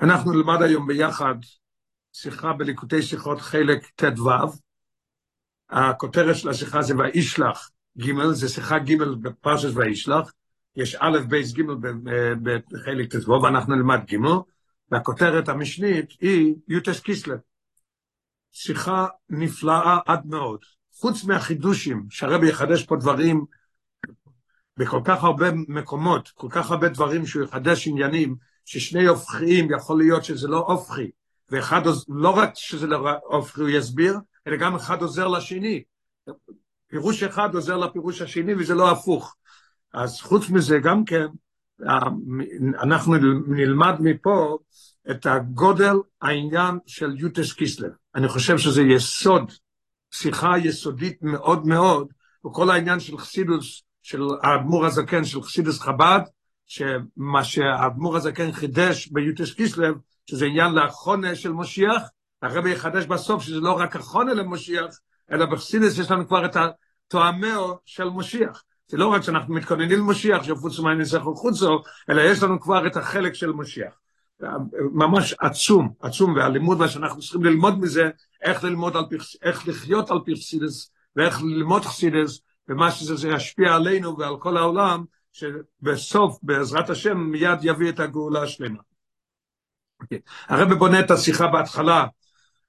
אנחנו נלמד היום ביחד שיחה בליקוטי שיחות חלק ט"ו. הכותרת של השיחה זה וישלח ג', זה שיחה ג' בפרשת וישלח. יש א' בייס ג' בחלק ט"ו, ואנחנו נלמד ג', והכותרת המשנית היא יוטס קיסלב. שיחה נפלאה עד מאוד. חוץ מהחידושים, שהרבי יחדש פה דברים בכל כך הרבה מקומות, כל כך הרבה דברים שהוא יחדש עניינים, ששני הופכיים יכול להיות שזה לא הופכי, ואחד, לא רק שזה לא הופכי הוא יסביר, אלא גם אחד עוזר לשני. פירוש אחד עוזר לפירוש השני וזה לא הפוך. אז חוץ מזה גם כן, אנחנו נלמד מפה את הגודל העניין של יוטס קיסלר. אני חושב שזה יסוד, שיחה יסודית מאוד מאוד, וכל העניין של חסידוס, של האדמו"ר הזקן, של חסידוס חב"ד, שמה שהאדמו"ר הזקן חידש ביוטס קיסלב, שזה עניין לאחרונה של משיח, הרבי יחדש בסוף שזה לא רק אחרונה למשיח, אלא בחסידס יש לנו כבר את התואמאו של משיח. זה לא רק שאנחנו מתכוננים למשיח, שפוץ מים נסחו חוצו, אלא יש לנו כבר את החלק של משיח. ממש עצום, עצום, והלימוד, מה שאנחנו צריכים ללמוד מזה, איך ללמוד על פרס, איך לחיות על פרסידס, ואיך ללמוד חסידס, ומה שזה ישפיע עלינו ועל כל העולם, שבסוף, בעזרת השם, מיד יביא את הגאולה השלמה. Okay. אוקיי. הרב בונה את השיחה בהתחלה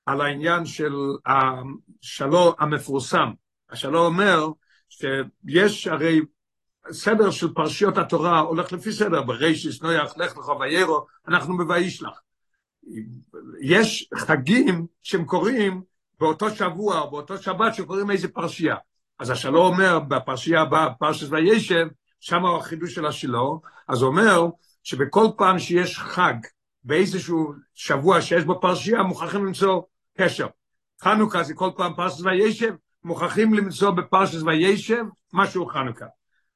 על העניין של השלו המפורסם. השלו אומר שיש הרי סדר של פרשיות התורה הולך לפי סדר, ברישיס, נויח, לך לך ויירו, אנחנו בוישלח. יש חגים שהם קוראים באותו שבוע או באותו שבת שקוראים איזה פרשייה. אז השלו אומר בפרשייה הבאה, פרשת וישב, שם החידוש של השילו, אז אומר שבכל פעם שיש חג באיזשהו שבוע שיש בו פרשייה, מוכרחים למצוא קשר. חנוכה זה כל פעם פרשת וישב, מוכרחים למצוא בפרשת וישב משהו חנוכה.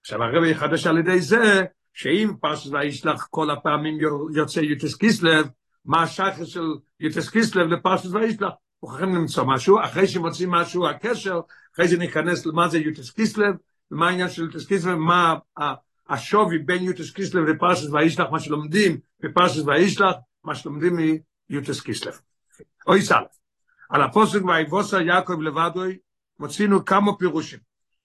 עכשיו הרבי יחדש על ידי זה, שאם פרשת וישלח כל הפעמים יוצא יוטס קיסלב, מה השחר של יוטס קיסלב לפרשת וישלח? מוכרחים למצוא משהו, אחרי שמוצאים משהו, הקשר, אחרי זה ניכנס למה זה יוטס קיסלב, ומה העניין של יוטס קיסלב, מה השווי בין יוטס קיסלב לפרשת וישלח, מה שלומדים בפרשת וישלח, מה שלומדים מיוטס קיסלב. אוי סלף. על הפוסק ויבוסר יעקב לבדוי, מוצאינו כמה פירושים.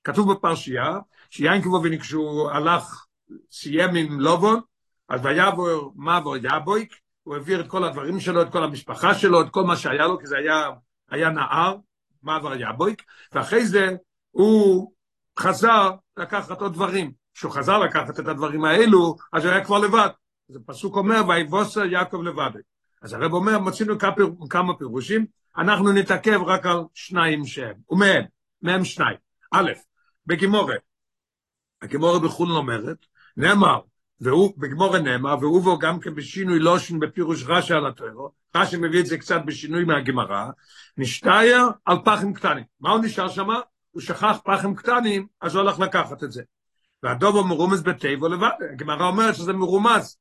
כתוב בפרשייה, שיינקבו כשהוא הלך, סיים עם לובון, אז ויעבור מעבור יבויק, הוא העביר את כל הדברים שלו, את כל המשפחה שלו, את כל מה שהיה לו, כי זה היה, היה נער, מעבר יבויק, ואחרי זה הוא חזר לקחת עוד דברים. כשהוא חזר לקחת את הדברים האלו, אז הוא היה כבר לבד. זה פסוק אומר, ויבוסר יעקב לבד. אז הרב אומר, מוצאינו כמה פירושים, אנחנו נתעכב רק על שניים שהם, ומהם, מהם שניים. א', בגימורה, הגימורה בחולן אומרת, נאמר, והוא, בגמורה נאמר, והוא בו גם כן בשינוי לושן בפירוש רש"י על הטרו, רש"י מביא את זה קצת בשינוי מהגמרא, נשתייר על פחים קטנים. מה הוא נשאר שם? הוא שכח פחים קטנים, אז הוא הולך לקחת את זה. והדובו מרומז בטבע לבד, הגמרא אומרת שזה מרומז.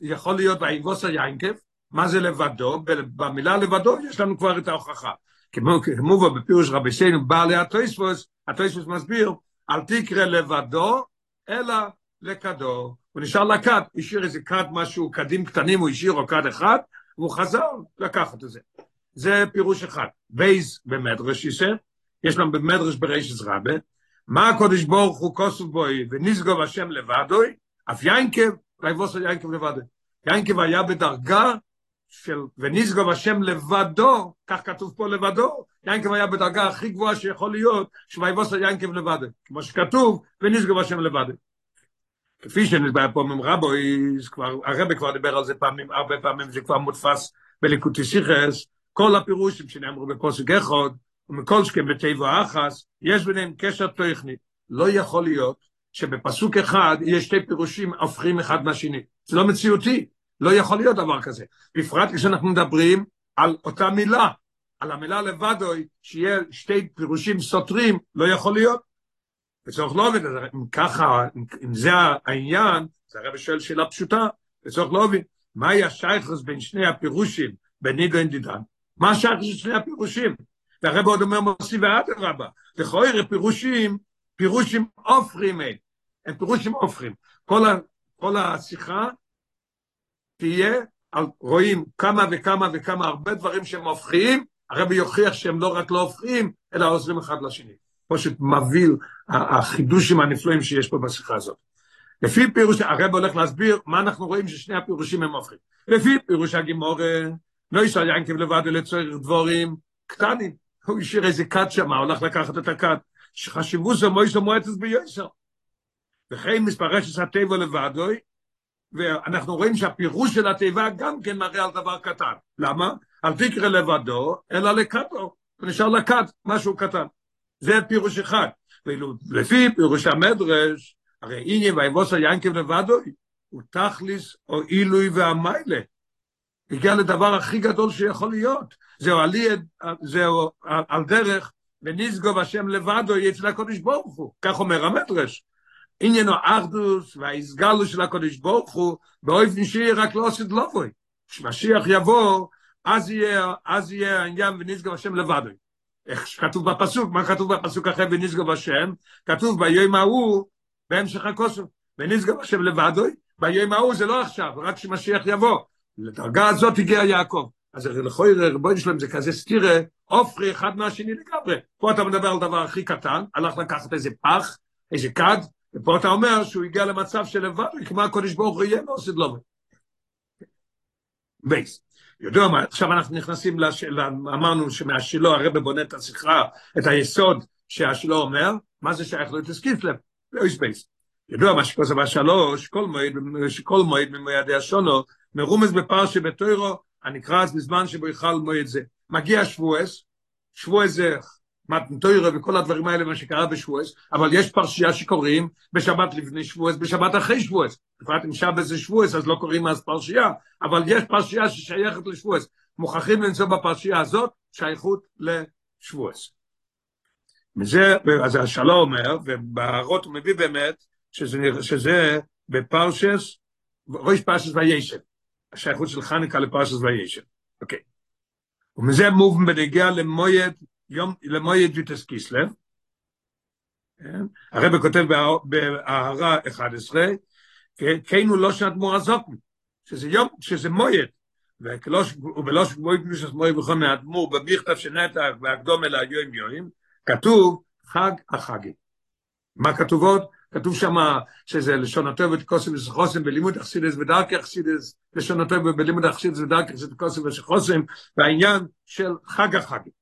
יכול להיות ויבוסר יינקב, מה זה לבדו? במילה לבדו יש לנו כבר את ההוכחה. כמו כמובן בפירוש רבי סיינו בעלי התויספוס, התויספוס מסביר, אל תקרא לבדו, אלא לקדו. הוא נשאר לקד, השאיר איזה כד משהו, כדים קטנים הוא השאיר או כד אחד, והוא חזר לקחת את זה. זה פירוש אחד. בייז במדרש יסר, יש לנו במדרש ברישס רבה, מה הקודש ברוך הוא כוסוף בוי ונסגוב השם לבדוי, אף יינקב, ויבוסר יינקב לבדוי. יינקב היה בדרגה של ונסגוב השם לבדו, כך כתוב פה לבדו, יינקב היה בדרגה הכי גבוהה שיכול להיות, שוויבוס יינקב לבדו, כמו שכתוב, ונסגוב השם לבדו. כפי שנדבר פה כבר, הרבי כבר דיבר על זה פעמים, הרבה פעמים זה כבר מודפס בליקוטי סיכס, כל הפירושים שנאמרו בפוסק אחד, ומכל שכם בטבע האחס, יש ביניהם קשר טכני. לא יכול להיות שבפסוק אחד יש שתי פירושים הופכים אחד מהשני. זה לא מציאותי. לא יכול להיות דבר כזה. בפרט כשאנחנו מדברים על אותה מילה, על המילה לבדוי, שיהיה שתי פירושים סותרים, לא יכול להיות. וצורך לא עובד, אם ככה, אם זה העניין, זה הרב שואל שאלה פשוטה, וצורך לא עובד, מהי השייכוס בין שני הפירושים, בין נידו אינדידן? מה השייכוס של שני הפירושים? והרב עוד אומר מוסיף ואדרבה, לכאורה פירושים, פירושים עופרים הם פירושים עופרים. כל, השיחה תהיה רואים כמה וכמה וכמה הרבה דברים שהם הופכים, הרבי יוכיח שהם לא רק לא הופכים, אלא עוזרים אחד לשני. פשוט מביא החידושים הנפלאים שיש פה בשיחה הזאת. לפי פירוש, הרב הולך להסביר מה אנחנו רואים ששני הפירושים הם הופכים. לפי פירוש הגימור, לא ישראל ינקב לבד ולצורך דבורים קטנים. הוא השאיר איזה כת שם, הולך לקחת את הכת. שחשיבו זה מויסו מועטס ביוסר. וכן מספרש את הטבע לבדוי, ואנחנו רואים שהפירוש של התיבה גם כן מראה על דבר קטן. למה? אל תקרא לבדו, אלא לקטו. הוא נשאר לקט, משהו קטן. זה פירוש אחד. ואילו לפי פירוש המדרש, הרי עניין ויבוס היינקב לבדו, הוא תכליס או עילוי והמיילה. הגיע לדבר הכי גדול שיכול להיות. זהו עלי, זהו על דרך, ונסגוב השם לבדו יצא לקודש ברוך הוא. כך אומר המדרש. עניינו אחדוס והאיסגלו של הקודש ברוך הוא, באופן שיהיה רק לא עושה דלובוי. כשמשיח יבוא, אז יהיה, אז יהיה העניין ונסגוב השם לבדו. איך כתוב בפסוק, מה כתוב בפסוק אחרי ונשגב השם? כתוב ביום ההוא, בהמשך הכוסף, ונשגב השם לבדוי, ביום ההוא זה לא עכשיו, רק כשמשיח יבוא. לדרגה הזאת הגיע יעקב. אז לכוי רבוי שלהם זה כזה סתירה, עופרי אחד מהשני לגמרי. פה אתה מדבר על דבר הכי קטן, הלך לקחת איזה פח, איזה כד, ופה אתה אומר שהוא הגיע למצב של לבד, כמו הקודש ברוך הוא יהיה ועושה דלומה. בייס. יודע מה, עכשיו אנחנו נכנסים, לשאלה, אמרנו שמהשילו הרב בונה את השיחה, את היסוד שהשילו אומר, מה זה שייך לו את הסקיפלם? לא יספייס. ידוע מה שכוסה בשלוש, כל מועד, כל מועד ממועדי השונו, מרומז בפרשה בתוירו, הנקרא בזמן שבו יחל מועד זה. מגיע שבועס, שבועס זה מתנתוירה וכל הדברים האלה, מה שקרה בשבועס, אבל יש פרשייה שקוראים בשבת לפני שבועס, בשבת אחרי שבועס. בפרט אם שבת זה שבועס, אז לא קוראים אז פרשייה, אבל יש פרשייה ששייכת לשבועס. מוכרחים למצוא בפרשייה הזאת שייכות לשבועס. וזה, אז השלום אומר, ובהערות הוא מביא באמת, שזה, שזה בפרשס, ראש פרשס וישב. השייכות של חניקה לפרשס וישב. אוקיי. ומזה מובן בנגיע למויד יום למויד יוטס קיסלב, הרב כותב בהערה 11, כן הוא לא שנת מורזוקן, שזה יום, שזה מויד, ובלוש גבוהי פנישס מויד בכל מהאדמו"ר במכתב שנתח והקדום אל היום יוים, כתוב חג החגים. מה כתוב עוד? כתוב שם שזה לשון הטוב ותקוסם ושחוסם בלימוד אכסידס ודרכי אכסידס, לשון הטוב בלימוד אכסידס ודרכי אכסידס ותקוסם ושחוסם, והעניין של חג החגים.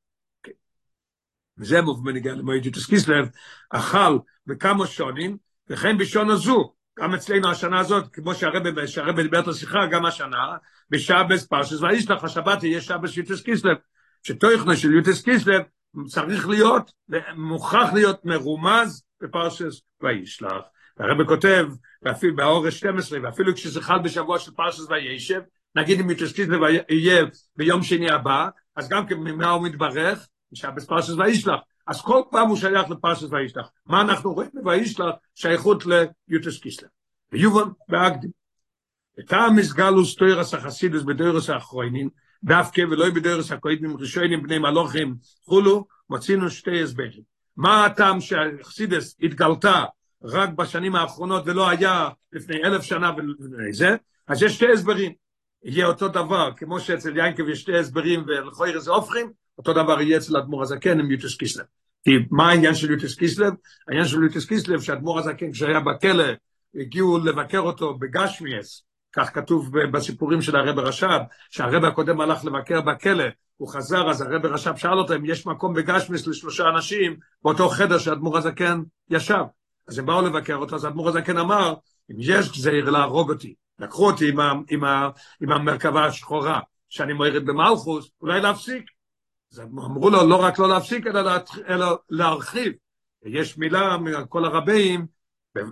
וזה מובן בנגיע למועד יוטס קיסלב, אכל בכמה שונים, וכן בשון הזו, גם אצלנו השנה הזאת, כמו שהרבא, שהרבא דיבר את השיחה, גם השנה, בשבס פרשס וישלח, השבת יהיה שבס יוטס קיסלב, שתוכנו של יוטס קיסלב צריך להיות, מוכרח להיות מרומז בפרשס וישלח. והרבא כותב, ואפילו באורש 12, ואפילו כשזה חל בשבוע של פרשס וישב, נגיד אם יוטס קיסלב יהיה ביום שני הבא, אז גם כן ממה הוא מתברך, שבס פרשס וישלח. אז כל פעם הוא שייך לפרשס וישלח. מה אנחנו רואים בוישלח? שייכות ליוטס קיסלר. ויובן באקדים. טעם מסגלוס תוירס החסידוס בדוירס האחרונים, דווקא ולא בדוירס הקוידמים ראשונים בני מלוכים חולו, מצינו שתי הסברים. מה הטעם שהחסידס התגלתה רק בשנים האחרונות ולא היה לפני אלף שנה ולפני זה? אז יש שתי הסברים. יהיה אותו דבר, כמו שאצל יינקב יש שתי הסברים ולכויר זה הופכים, אותו דבר יהיה אצל אדמו"ר הזקן עם יוטס קיסלב. כי מה העניין של יוטס קיסלב? העניין של יוטס קיסלב שאדמו"ר הזקן כשהיה בכלא, הגיעו לבקר אותו בגשמיאס, כך כתוב בסיפורים של הרב רש"ב, שהרב הקודם הלך לבקר בכלא, הוא חזר, אז הרב רש"ב שאל אותו אם יש מקום בגשמיאס לשלושה אנשים באותו חדר שאדמו"ר הזקן ישב. אז הם באו לבקר אותו, אז אדמו"ר הזקן אמר, אם יש גזירה להרוג אותי, לקחו אותי עם, עם, עם המרכבה השחורה, שאני מורד במלכות, אולי להפסיק. אז אמרו לו לא רק לא להפסיק, אלא, אלא להרחיב. יש מילה מכל הרביים,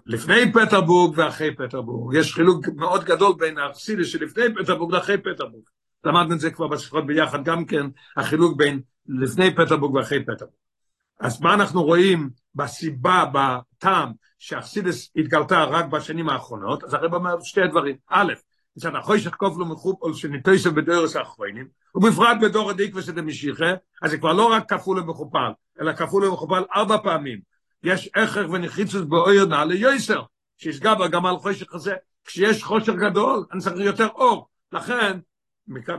לפני פטרבורג ואחרי פטרבורג. יש חילוק מאוד גדול בין החסידות שלפני פטרבורג לאחרי פטרבורג. למדנו את זה כבר בשיחות ביחד גם כן, החילוק בין לפני פטרבורג ואחרי פטרבורג. אז מה אנחנו רואים בסיבה, בטעם, שאכסידס התגלתה רק בשנים האחרונות? אז הרי אומר שתי דברים. א', מצד החוישך כופלו מחופול שניטויסו בדורס האחרונים, ובפרט בדור הדיקווה משיחה, אז זה כבר לא רק כפול ומכופל, אלא כפול ומכופל ארבע פעמים. יש הכרח ונחיצות באויר נעלה יויסר, שישגע בה גם על חושך הזה. כשיש חושך גדול, אני צריך יותר אור. לכן,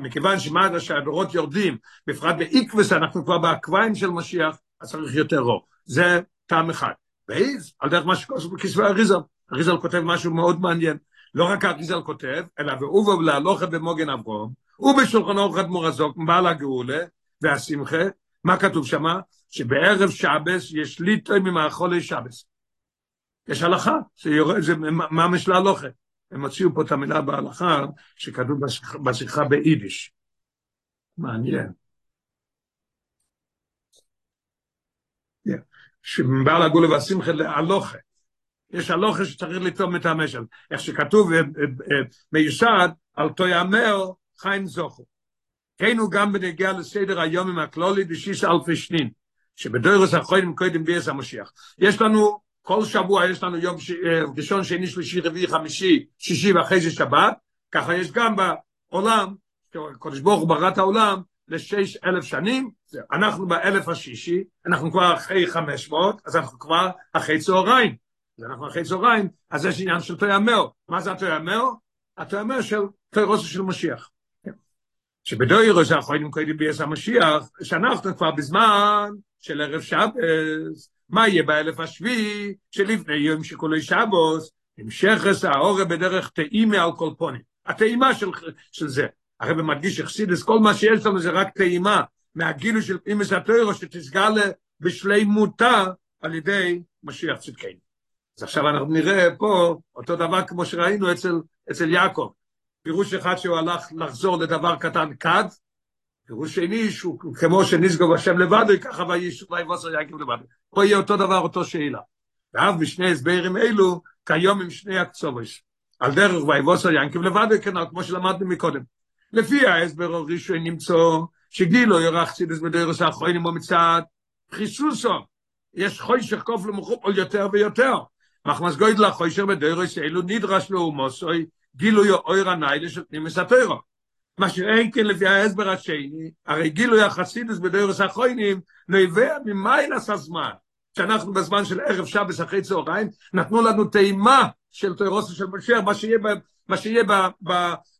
מכיוון שמעד שהדורות יורדים, בפרט באיקווס אנחנו כבר באקוויים של משיח, אז צריך יותר רוב. זה טעם אחד. ואיז, על דרך מה שקוראים בכסבי אריזל, אריזל כותב משהו מאוד מעניין. לא רק אריזל כותב, אלא ואובו להלוכה במוגן אברום, ובשולחן אורך אדמו"ר הזוק, בעל הגאולה והשמחה, מה כתוב שמה? שבערב שבס יש ליטוי ממאכולי שבס. יש הלכה, זה ממש להלוכה. הם הוציאו פה את המילה בהלכה שכתוב בשיחה, ביידיש. מעניין. Yeah. שבעל הגולה והשמחה להלוכה. יש הלוכה שצריך לטום את המשל. איך שכתוב מיוסד, על תויאמר חיים זוכו. כן הוא גם בנגיע לסדר היום עם הכלולי בשיש אלפי שנין, שבדוירוס האחרונים קודם ביאס המשיח. יש לנו, כל שבוע יש לנו יום ש... ראשון, שני, שלישי, רביעי, חמישי, שישי ואחרי זה שבת, ככה יש גם בעולם, קודש ברוך הוא ברא את העולם, לשש אלף שנים, אנחנו באלף השישי, אנחנו כבר אחרי חמש מאות, אז אנחנו כבר אחרי צהריים. אז אנחנו אחרי צהריים, אז יש עניין של תויאמר. מה זה התויאמר? התויאמר של תוירוסו של משיח. שבדוירו שאחרונים קודם ביאס המשיח, שאנחנו כבר בזמן של ערב שבס, מה יהיה באלף השביעי, שלפני יום שכולי שבוס, המשכס האורה בדרך טעימה על כל פונים. הטעימה של, של זה. הרב מדגיש אכסידס, כל מה שיש לנו זה רק טעימה, מהגילו של אימס התוירו שתסגל בשלימותה על ידי משיח צדקנו. אז עכשיו אנחנו נראה פה אותו דבר כמו שראינו אצל, אצל יעקב. פירוש אחד שהוא הלך לחזור לדבר קטן כד, פירוש שני שהוא כמו שנסגוב השם לבדו, ככה ויבוסר יעקב לבדו. פה יהיה אותו דבר, אותו שאלה. ואף בשני הסברים אלו, כיום עם שני הקצובש. על דרך ויבוסר יעקב לבדו, כן, כמו שלמדנו מקודם. לפי ההסבר הראשון נמצא שגילו ירח צידס בדרס האחרונים מצד חיסוסו. יש חוישך כוף למחופ על יותר ויותר. מחמס גוידלה חוישך בדרס אלו נדרש לאומוסוי גילוי אויר הניילה של פנימס התוירו. מה שאין כן לפי ההסבר השני, הרי גילוי החסידס בדרס האחרונים נובע ממיילס הזמן. שאנחנו בזמן של ערב שבס אחרי צהריים, נתנו לנו טעימה של תוירוסו של משיח, מה שיהיה, ב, מה שיהיה ב, ב,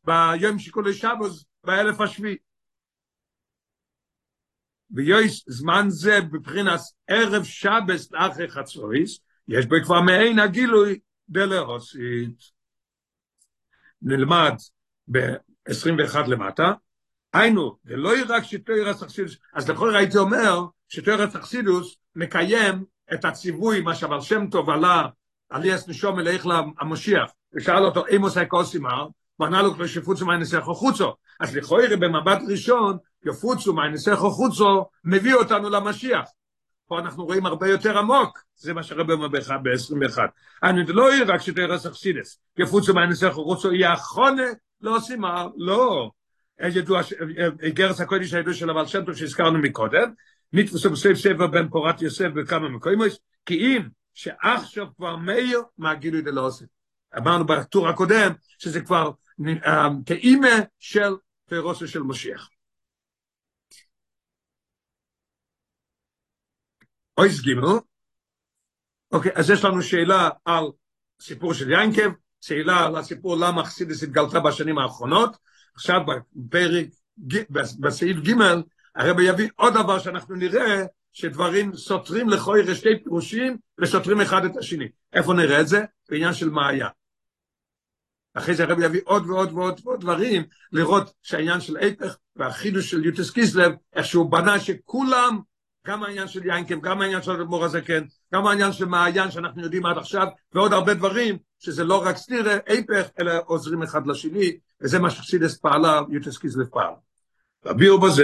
ביום שכולי שבוס, באלף השביעי. ויש זמן זה בבחינת ערב שבס לאחרי חצוריס, יש בו כבר מעין הגילוי דלרוסית. נלמד ב-21 למטה, היינו, ולא יהיה רק שתוירס אכסידוס, אז לכל הייתי אומר שתוירס אכסידוס מקיים את הציווי, מה שהבר שם טוב עלה, עליאס נשום אליך למשיח, ושאל אותו, אם עושה כוסימר, וענה לו כבר שפוצו מהנסך חוצו. אז לכאורה במבט ראשון, יפוצו מהנסך חוצו, מביא אותנו למשיח. פה אנחנו רואים הרבה יותר עמוק, זה מה שרבי אומר ב-21. אני לא יהיה רק שתרס אכסידס, יפוצו מהנסך חוצו, יהיה אחרונה, לא עושים מה, לא. ידוע, גרס הקודש הידוע של הבעל שם טוב שהזכרנו מקודם, נתפסו בסעיף ספר בן פורת יוסף בכמה מקומות, כי אם שעכשיו כבר מאיר, מה גילוי דלא עושה. אמרנו בטור הקודם, שזה כבר כאימא של פירוסו של משיח. אויס גימל, אוקיי, אז יש לנו שאלה על סיפור של ינקב, שאלה על הסיפור למה חסידס התגלתה בשנים האחרונות, עכשיו בפרק, בסעיף ג' הרב יביא עוד דבר שאנחנו נראה שדברים סותרים לכוי שתי פירושים וסותרים אחד את השני. איפה נראה את זה? בעניין של מעיין. אחרי זה הרב יביא עוד ועוד ועוד ועוד דברים, לראות שהעניין של איפך והחידוש של יוטס קיסלב, איך שהוא בנה שכולם, גם העניין של יינקם, גם העניין של אדמו"ר הזקן, גם העניין של מעיין שאנחנו יודעים עד עכשיו, ועוד הרבה דברים, שזה לא רק סטירה, איפך, אלא עוזרים אחד לשני, וזה מה שחסידס פעלה, יוטס קיסלב פעל. והביאו בזה,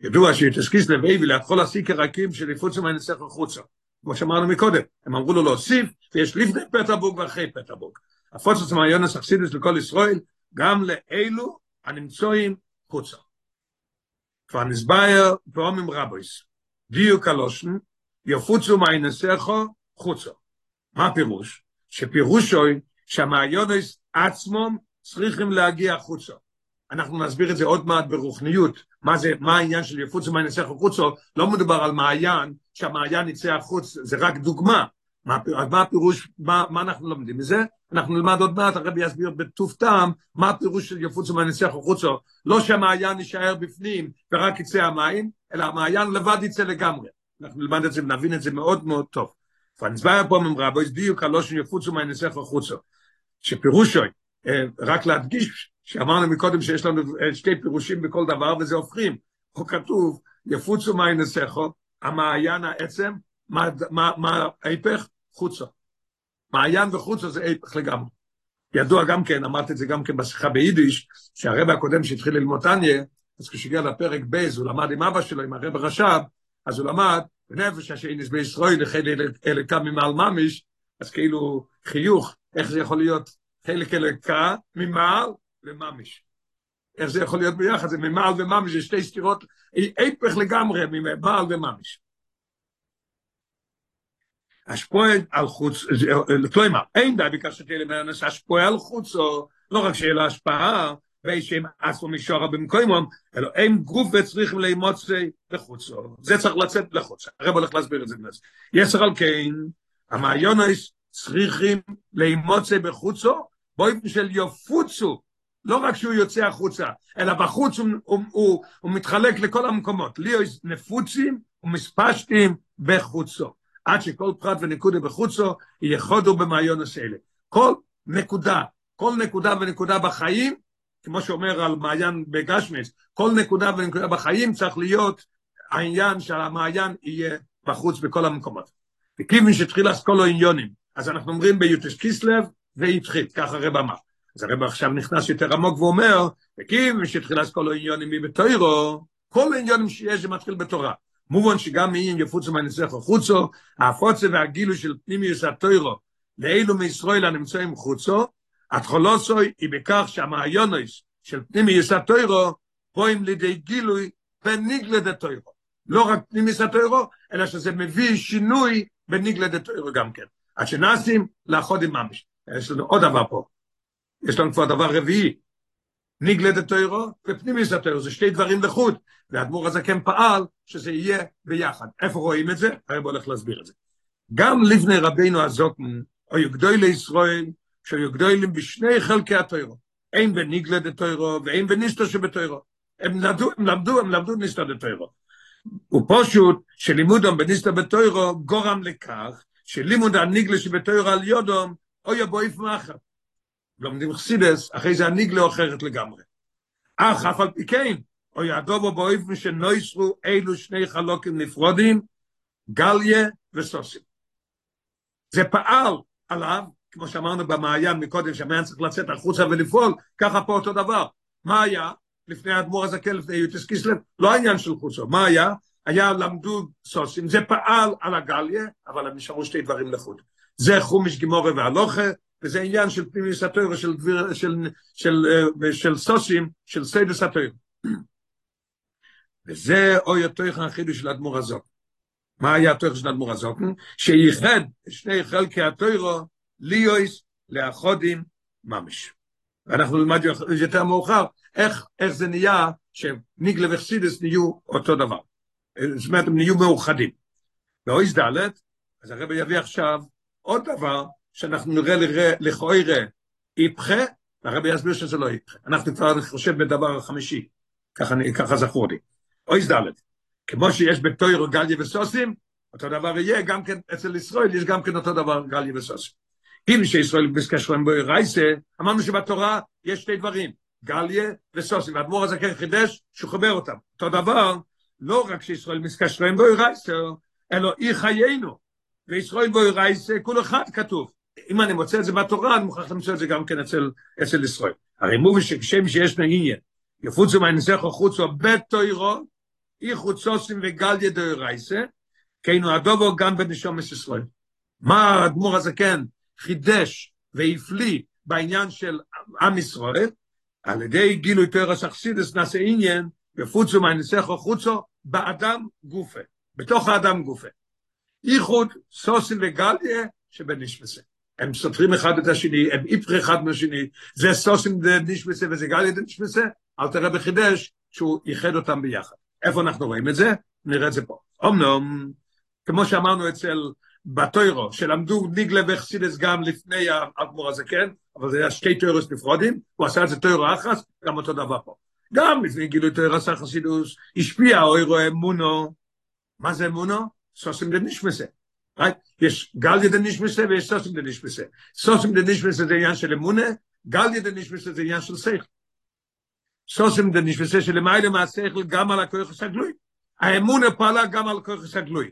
ידוע שיוטס קיסלב הביא להתחול הסיקר הקים של יפוצו מהנסך החוצה. כמו שאמרנו מקודם, הם אמרו לו להוסיף, ויש לפני פטרבורג ואחרי פטרבורג. הפוצץ מהיונס אכסידס לכל ישראל, גם לאלו הנמצואים חוצה. כבר נסבייר פעמים רבויס, דיוק הלושן, יפוצו מהינסכו חוצה. מה הפירוש? שפירושוי שהמהיונס עצמם צריכים להגיע חוצה. אנחנו נסביר את זה עוד מעט ברוחניות, מה זה, מה העניין של יפוצו מהינסכו חוצה, לא מדובר על מעיין, שהמעיין יצא החוץ, זה רק דוגמה. מה, מה הפירוש, מה, מה אנחנו לומדים מזה? אנחנו נלמד עוד מעט, הרבי יסביר בטוב טעם, מה הפירוש של יפוצו מהניסח החוצו. לא שהמעיין יישאר בפנים ורק יצא המים, אלא המעיין לבד יצא לגמרי. אנחנו נלמד את זה ונבין את זה מאוד מאוד טוב. פנסבר פה ממרבו, דיוק הלושן יפוצו מהניסח החוצו. שפירושו, רק להדגיש, שאמרנו מקודם שיש לנו שתי פירושים בכל דבר, וזה הופכים. פה כתוב, יפוצו מהניסחו, המעיין העצם, מה, ההפך? חוצה. מעיין וחוצה זה הפך לגמרי. ידוע גם כן, אמרתי את זה גם כן בשיחה ביידיש, שהרבי הקודם שהתחיל ללמוד תניא, אז כשהגיע לפרק בייז, הוא למד עם אבא שלו, עם הרבי רש"ב, אז הוא למד, ונפש השנית בישראל, היא חלק אלוקה ממעל ממש, אז כאילו חיוך, איך זה יכול להיות חלק אלוקה ממעל וממש. איך זה יכול להיות ביחד, זה ממעל וממש, זה שתי סתירות, הפך לגמרי ממעל וממש. השפועל על חוץ, כלומר, אין די ביקשת תהיה למענס, השפועל על חוצו, לא רק שיהיה לו השפעה, וישם אסו משורה במקוימום, אלא אין גוף וצריכים לאמוצי לחוצו. זה צריך לצאת לחוצה. הרב הולך להסביר את זה. יסר על כן, המעיונס צריכים לאמוצי בחוצו, באופן של יופוצו, לא רק שהוא יוצא החוצה, אלא בחוץ הוא, הוא, הוא, הוא מתחלק לכל המקומות. ליאוס נפוצים ומספשתים בחוצו. עד שכל פרט ונקודה בחוצו יחודו במעיונס אלה. כל נקודה, כל נקודה ונקודה בחיים, כמו שאומר על מעיין בגשמס, כל נקודה ונקודה בחיים צריך להיות העניין שהמעיין יהיה בחוץ בכל המקומות. וכיוון שהתחיל אסכולו עניונים, אז אנחנו אומרים ביוטש קיסלב והתחיל, ככה הרב אמר. אז הרב עכשיו נכנס יותר עמוק ואומר, וכיוון שהתחיל אסכולו עניונים מבתוירו, כל העניונים שיש זה מתחיל בתורה. מובן שגם אם יפוצו מהניסח החוצו, ההפוצה והגילו של פנימיוס התוירו לאלו מישראל הנמצאים חוצו, התחולוסוי היא בכך שהמעיונוס של פנימיוס התוירו פועם לידי גילוי בניגלד התוירו. לא רק פנימיוס התוירו, אלא שזה מביא שינוי בניגלד התוירו גם כן. עד שנעשים לאחוד עם ממש. יש לנו עוד דבר פה. יש לנו כבר דבר רביעי. ניגלד התוירו ופנימיס התוירו, זה שתי דברים לחוד, והאדמו"ר הזקן פעל שזה יהיה ביחד. איפה רואים את זה? הרב הולך להסביר את זה. גם לפני רבינו הזוקן, היו גדוי לישראל, שהיו גדולים בשני חלקי התוירו, אין בניגלד התוירו ואין בניסטו שבתוירו. הם למדו, הם למדו, הם למדו ניסטו בתוירו. ופשוט שלימודם בניסטו בתוירו גורם לכך שלימוד הניגלה שבתוירו על יודום, אוי הבויף מאחר. לומדים חסידס, אחרי זה הניגלה אחרת לגמרי. אך אף על פי כן, או יעדובו באופן שנויסרו אלו שני חלוקים נפרודים, גליה וסוסים. זה פעל עליו, כמו שאמרנו במעיין מקודם, שהמעיין צריך לצאת החוצה ולפעול, ככה פה אותו דבר. מה היה? לפני האדמו"ר הזקן, לפני י"ט כסלו, לא העניין של חוצה. מה היה? היה למדו סודות, זה פעל על הנגלה, אבל הם נשארו שתי דברים לחוד. זה חומש גמרא והלכה, וזה עניין של פנימיות התורה, של, של, של, של, של סודות, של סודות התורה. וזה אוי התוכן החידוש של אדמו"ר הזקן. מה היה התוכן של אדמו"ר הזקן? שייחד שני חלקי התורה ליויס לאחודים ממש. ואנחנו נלמד יותר מאוחר איך, איך זה נהיה שניגלה וחסידס נהיו אותו דבר. זאת אומרת, הם נהיו מאוחדים. באויס ד' אז הרב יביא עכשיו עוד דבר שאנחנו נראה לכאורה איפכה, והרבי יסביר שזה לא איפכה. אנחנו כבר, אני חושב, בדבר החמישי, ככה, ככה זכור לי. אוי זדלת, כמו שיש בתוירו גליה וסוסים, אותו דבר יהיה גם כן, אצל ישראל יש גם כן אותו דבר גליה וסוסים. אם שישראל מתקשרים בו רייסה, אמרנו שבתורה יש שתי דברים, גליה וסוסים, והאדמו"ר הזה כן חידש שהוא חבר אותם. אותו דבר, לא רק שישראל מתקשרים בו רייסה, אלא אי חיינו, וישראל בו רייסה, כל אחד כתוב. אם אני מוצא את זה בתורה, אני מוכרח למצוא את זה גם כן אצל, אצל ישראל. הרי מובי שכשם שיש נעניין, יפוצו מהנסך החוצו בתוירו, אי חוצוסים וגל ידו רייסה, כאילו הדובו גם בנשומס ישראל. מה האדמו"ר הזה כן חידש והפליא בעניין של עם ישראל, על ידי גילוי תוירס אכסידס נעשה עניין, יפוצו מהנסך החוצו באדם גופה, בתוך האדם גופה. איחוד סוסים וגליה שבנשמסה. הם סותרים אחד את השני, הם איפר אחד מהשני, זה סוסים דנשמסה וזה גליה דנשמסה, אל תראה בחידש שהוא ייחד אותם ביחד. איפה אנחנו רואים את זה? נראה את זה פה. אמנם, כמו שאמרנו אצל בתוירו, שלמדו ניגלה וחסידס גם לפני האדמו"ר הזה, כן? אבל זה היה שתי תוירוס נפרודים, הוא עשה את זה תוירו אחס, גם אותו דבר פה. גם לפני גילוי תוירוס החסידוס, השפיע אוירו אמונו, מה זה אמונו? סוסים דנישמסה. יש גליה דנישמסה ויש סוסים דנישמסה. סוסים דנישמסה זה עניין של אמונה, גליה דנישמסה זה עניין של שכל. סוסים דנישמסה שלמעלה מהשכל גם על הכוח הגלוי. האמונה פעלה גם על הכוח הגלוי.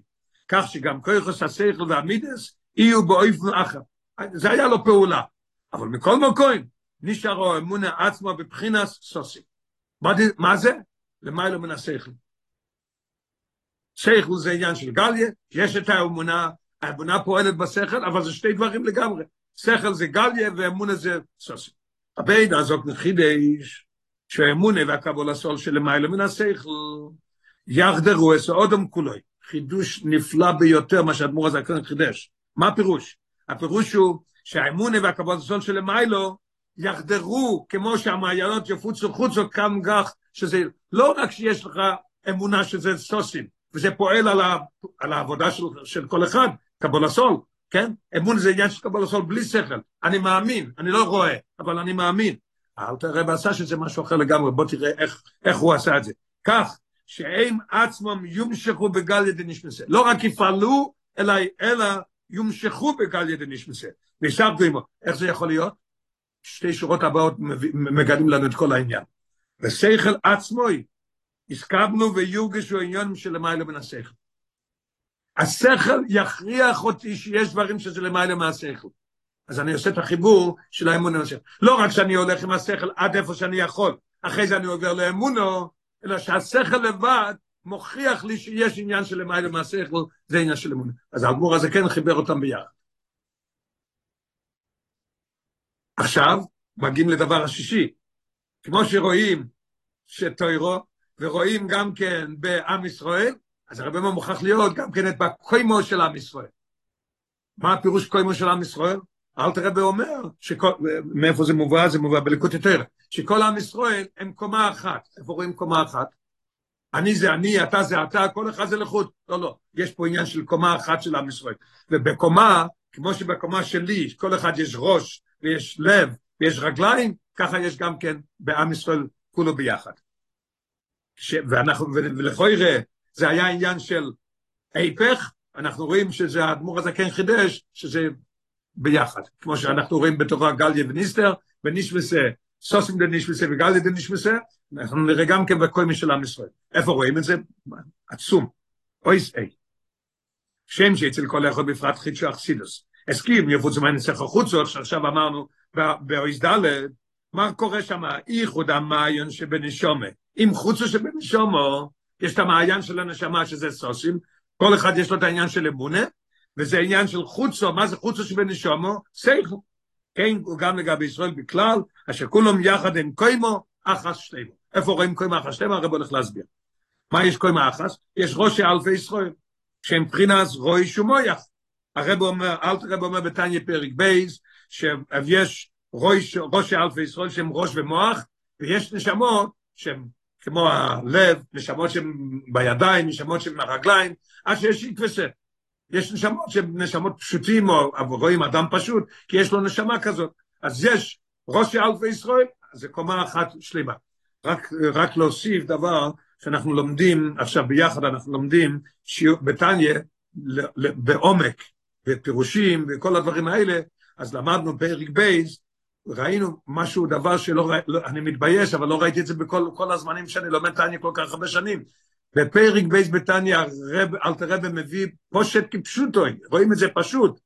כך שגם כוח השכל והמידס יהיו באופן אחר. זה היה לו פעולה. אבל מכל מקום, נשארו אמונה עצמו בבחינת סוסים. מה זה? למעלה מן השכל. שכל זה עניין של גליה, יש את האמונה, האמונה פועלת בשכל, אבל זה שתי דברים לגמרי. שכל זה גליה ואמונה זה סוסים. הבית הזאת נחידש, שהאמונה והקבול הסול שלמעלה מן השכל, יחדרו את האודם כולוי. חידוש נפלא ביותר מה שהאדמו"ר הזקן חידש. מה הפירוש? הפירוש הוא שהאמונה והכבוד הסול של מיילו יחדרו כמו שהמעיינות יפוצו חוצו כאן גח, שזה לא רק שיש לך אמונה שזה סוסים, וזה פועל על, ה, על העבודה של, של כל אחד, קבול הסול, כן? אמון זה עניין של קבול הסול בלי שכל. אני מאמין, אני לא רואה, אבל אני מאמין. אל תראה ועשה שזה משהו אחר לגמרי, בוא תראה איך, איך הוא עשה את זה. כך, שהם עצמם יומשכו בגל ידי נשמסה. לא רק יפעלו, אלא, אלא יומשכו בגל ידי נשמסה. וישבתו עמו. איך זה יכול להיות? שתי שורות הבאות מגלים לנו את כל העניין. ושכל עצמוי, הסכמנו ויורגשו עניונים של למעלה מן השכל. השכל יכריח אותי שיש דברים שזה למעלה מהשכל. אז אני עושה את החיבור של האמון עם השכל. לא רק שאני הולך עם השכל עד איפה שאני יכול, אחרי זה אני עובר לאמונו, אלא שהשכל לבד מוכיח לי שיש עניין של למעלה מהשכל, זה עניין של אמונה. אז האדמו"ר הזה כן חיבר אותם ביחד. עכשיו מגיעים לדבר השישי. כמו שרואים שטוירו, ורואים גם כן בעם ישראל, אז הרבה מאוד מוכרח להיות גם כן את בקוימו של עם ישראל. מה הפירוש קוימו של עם ישראל? אל תראה אומר, שכל, מאיפה זה מובא? זה מובא בליקוד יותר, שכל עם ישראל הם קומה אחת. איפה רואים קומה אחת? אני זה אני, אתה זה אתה, כל אחד זה לחוד. לא, לא, יש פה עניין של קומה אחת של עם ישראל. ובקומה, כמו שבקומה שלי, כל אחד יש ראש, ויש לב, ויש רגליים, ככה יש גם כן בעם ישראל כולו ביחד. ש... ואנחנו, ולכוי ראה, זה היה עניין של היפך, אנחנו רואים שזה האדמו"ר הזה כן חידש, שזה ביחד, כמו שאנחנו רואים בתורה גליה וניסטר, ונישמסה, סוסים דנישמסה וגליה דנישמסה, אנחנו נראה גם כן בקוימי של עם ישראל. איפה רואים את זה? עצום. אויס אי. שם שאצל כל אחד בפרט חידשו אכסידוס. הסכים, יפוץ מהנסך החוצות, שעכשיו אמרנו באויס ד', מה קורה שם? איחוד המעיון שבנשומה. אם חוצו שבנשומו, יש את המעיין של הנשמה שזה סוסים, כל אחד יש לו את העניין של אמונה, וזה עניין של חוצו, מה זה חוצו שבנשומו? סייכו. כן, גם לגבי ישראל בכלל, אשר כולם יחד עם קוימו, אחס שלמה. איפה רואים קוימו אחס שלמה? הרב הולך להסביר. מה יש קוימו אחס? יש ראשי אלפי ישראל, שהם מבחינת רוי שומויח. הרב אומר, אלת הרב אומר בתניא פרק בייז, שיש ראש, ראשי אלפי ישראל שהם ראש ומוח, ויש נשמות שהם כמו הלב, נשמות שהן בידיים, נשמות שהן ברגליים, עד שיש איקווסה. יש נשמות שהן נשמות פשוטים, או רואים אדם פשוט, כי יש לו נשמה כזאת. אז יש ראש אלפי ישראל, זה קומה אחת שלמה. רק, רק להוסיף דבר שאנחנו לומדים, עכשיו ביחד אנחנו לומדים שיעור בעומק, ופירושים וכל הדברים האלה, אז למדנו פרק בייס, ראינו משהו, דבר שלא, לא, אני מתבייש, אבל לא ראיתי את זה בכל כל הזמנים שאני לומד תניא כל כך הרבה שנים. בפרק בייס בתניא, אלטער רבי מביא פשוט כפשוטו, רואים את זה פשוט.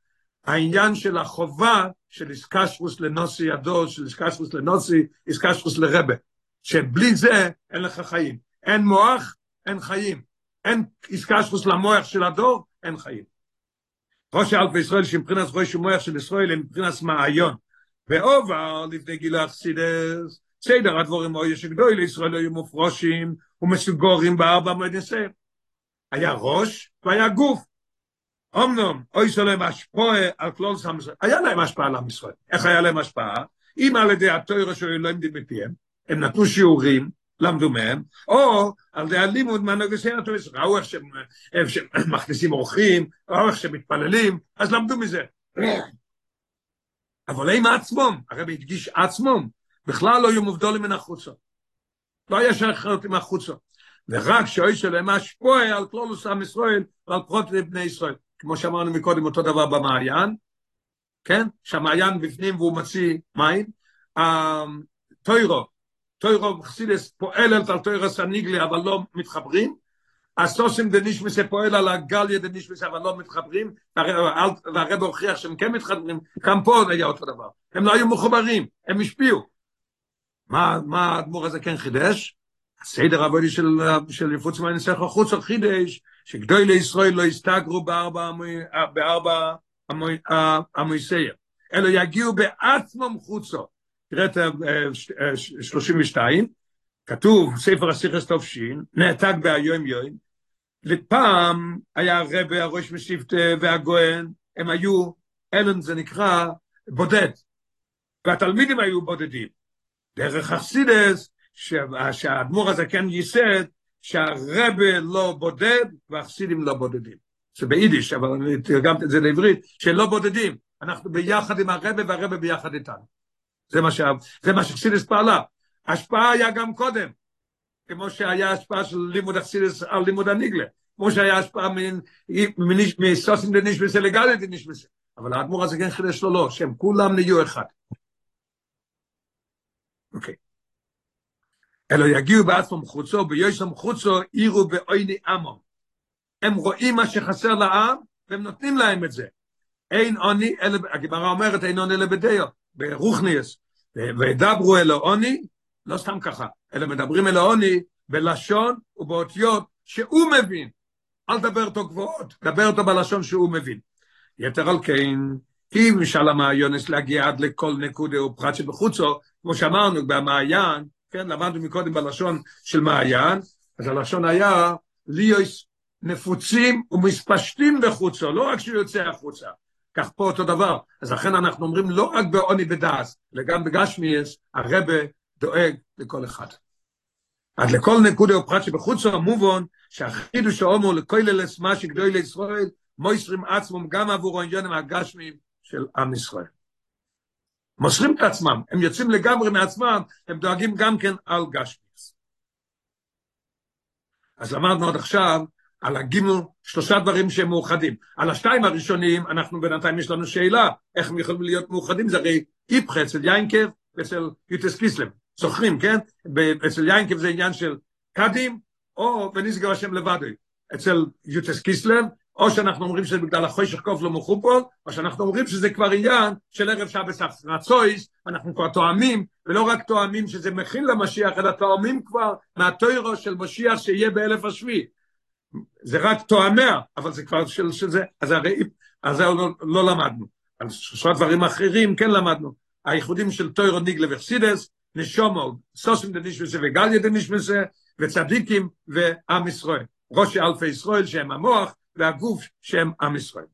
העניין של החובה של איסקשרוס לנוסי הדור, של איסקשרוס לנוסי, איסקשרוס לרבה. שבלי זה אין לך חיים. אין מוח, אין חיים. אין איסקשרוס למוח של הדור, אין חיים. ראש אלפי ישראל שמבחינת ראש ומוח של ישראל הם מבחינת מעיון. ועובר לפני גיל האכסידס, סדר הדבורים או יש גדוי לישראל היו מופרושים ומסוגורים בארבע מועד יסף. היה ראש והיה גוף. אמנום, אוי שלהם השפועה על כלול סם ישראל. היה להם השפעה על עם ישראל. איך היה להם השפעה? אם על ידי התוירה שהיו לא עמדים בפיהם, הם נתנו שיעורים, למדו מהם, או על זה הלימוד מהנוגסי הטויס, ראו איך שהם, איך שהם מכניסים אורחים, ראו איך שהם מתפללים, אז למדו מזה. אבל הם עצמם, הרבי הדגיש עצמם, בכלל לא היו מובדולים מן החוצה. לא היה שייך עם החוצה. ורק שאוי שלהם השפוע על כלולוס עם ישראל ועל פרוט בני ישראל. כמו שאמרנו מקודם, אותו דבר במעיין, כן? שהמעיין בפנים והוא מציא מים. טוירו, טוירו חסידס פועלת על טוירו סניגלי, אבל לא מתחברים. הסוסים דנישמס פועל על הגליה דנישמס, אבל לא מתחברים. והרב הוכיח שהם כן מתחברים, גם פה היה אותו דבר. הם לא היו מחוברים, הם השפיעו. מה, מה האדמו"ר הזה כן חידש? הסדר העבודי של, של יפוץ מהנסך החוץ חידש, שגדוי לישראל לא יסתגרו בארבע, בארבע המויסייר, אלא יגיעו בעצמם חוצו. תראה את 32, כתוב, ספר הסיכס תופשין, נעתק בהיום יום, לפעם היה הרב, הראש משיפט והגוהן, הם היו, אלן זה נקרא, בודד, והתלמידים היו בודדים. דרך אכסידס, שהאדמו"ר הזה כן ייסד, שהרבה לא בודד והחסידים לא בודדים. זה ביידיש, אבל אני תרגמתי את זה לעברית, שלא בודדים. אנחנו ביחד עם הרבה והרבה ביחד איתנו. זה מה, שה, זה מה שחסידס פעלה. השפעה היה גם קודם, כמו שהיה השפעה של לימוד החסידס על לימוד הניגלה, כמו שהיה השפעה מסוסים דנישמסה לגליה דנישמסה. אבל האדמו"ר הזה כן חידש לו לא, שהם כולם נהיו אחד. אוקיי. אלא יגיעו בעצמם חוצו, ביושם חוצו, עירו בעיני עמו. הם רואים מה שחסר לעם, והם נותנים להם את זה. אין עוני, הגמרא אומרת, אין עוני אלא בדיו, ברוכניאס. וידברו אל העוני, לא סתם ככה, אלא מדברים אל העוני בלשון ובאותיות שהוא מבין. אל תדבר אותו גבוהות, דבר אותו בלשון שהוא מבין. יתר על כן, אם משל המעיונס להגיע עד לכל נקודה ופרט שבחוצו, כמו שאמרנו במעיין, כן, למדנו מקודם בלשון של מעיין, אז הלשון היה ליוס נפוצים ומספשטים בחוצו, לא רק שהוא יוצא החוצה. כך פה אותו דבר. אז לכן אנחנו אומרים לא רק בעוני בדעס, אלא גם בגשמיאס, הרבה דואג לכל אחד. עד לכל נקודה ופרט שבחוצו המובון, שהחידוש ההומו לכויללס מה שגדוי לישראל, מויסרים עצמם גם עבור העניונים הגשמיים של עם ישראל. מוסרים את עצמם, הם יוצאים לגמרי מעצמם, הם דואגים גם כן על גשמיאס. אז למדנו עד עכשיו על הגימל, שלושה דברים שהם מאוחדים. על השתיים הראשונים, אנחנו בינתיים יש לנו שאלה, איך הם יכולים להיות מאוחדים, זה הרי איפכה אצל יינקב ואצל יוטס קיסלם. זוכרים, כן? אצל יינקב זה עניין של קאדים, או בניסגר השם לבדוי. אצל יוטס קיסלם, או שאנחנו אומרים שזה בגלל החושך קוף לא מחופול, או שאנחנו אומרים שזה כבר עניין של ערב שבס רצויס, אנחנו כבר תואמים, ולא רק תואמים שזה מכין למשיח, אלא תואמים כבר מהטוירו של משיח שיהיה באלף השביעי. זה רק תואמיה, אבל זה כבר של, של זה, אז הרי, אז זה לא, לא למדנו. על שלושה דברים אחרים כן למדנו. הייחודים של טוירו ניגלה וחסידס, נשומו, סוסים דנישמסה וגליה דנישמסה, וצדיקים ועם ישראל. ראשי אלפי ישראל שהם המוח, והגוף שהם עם ישראל.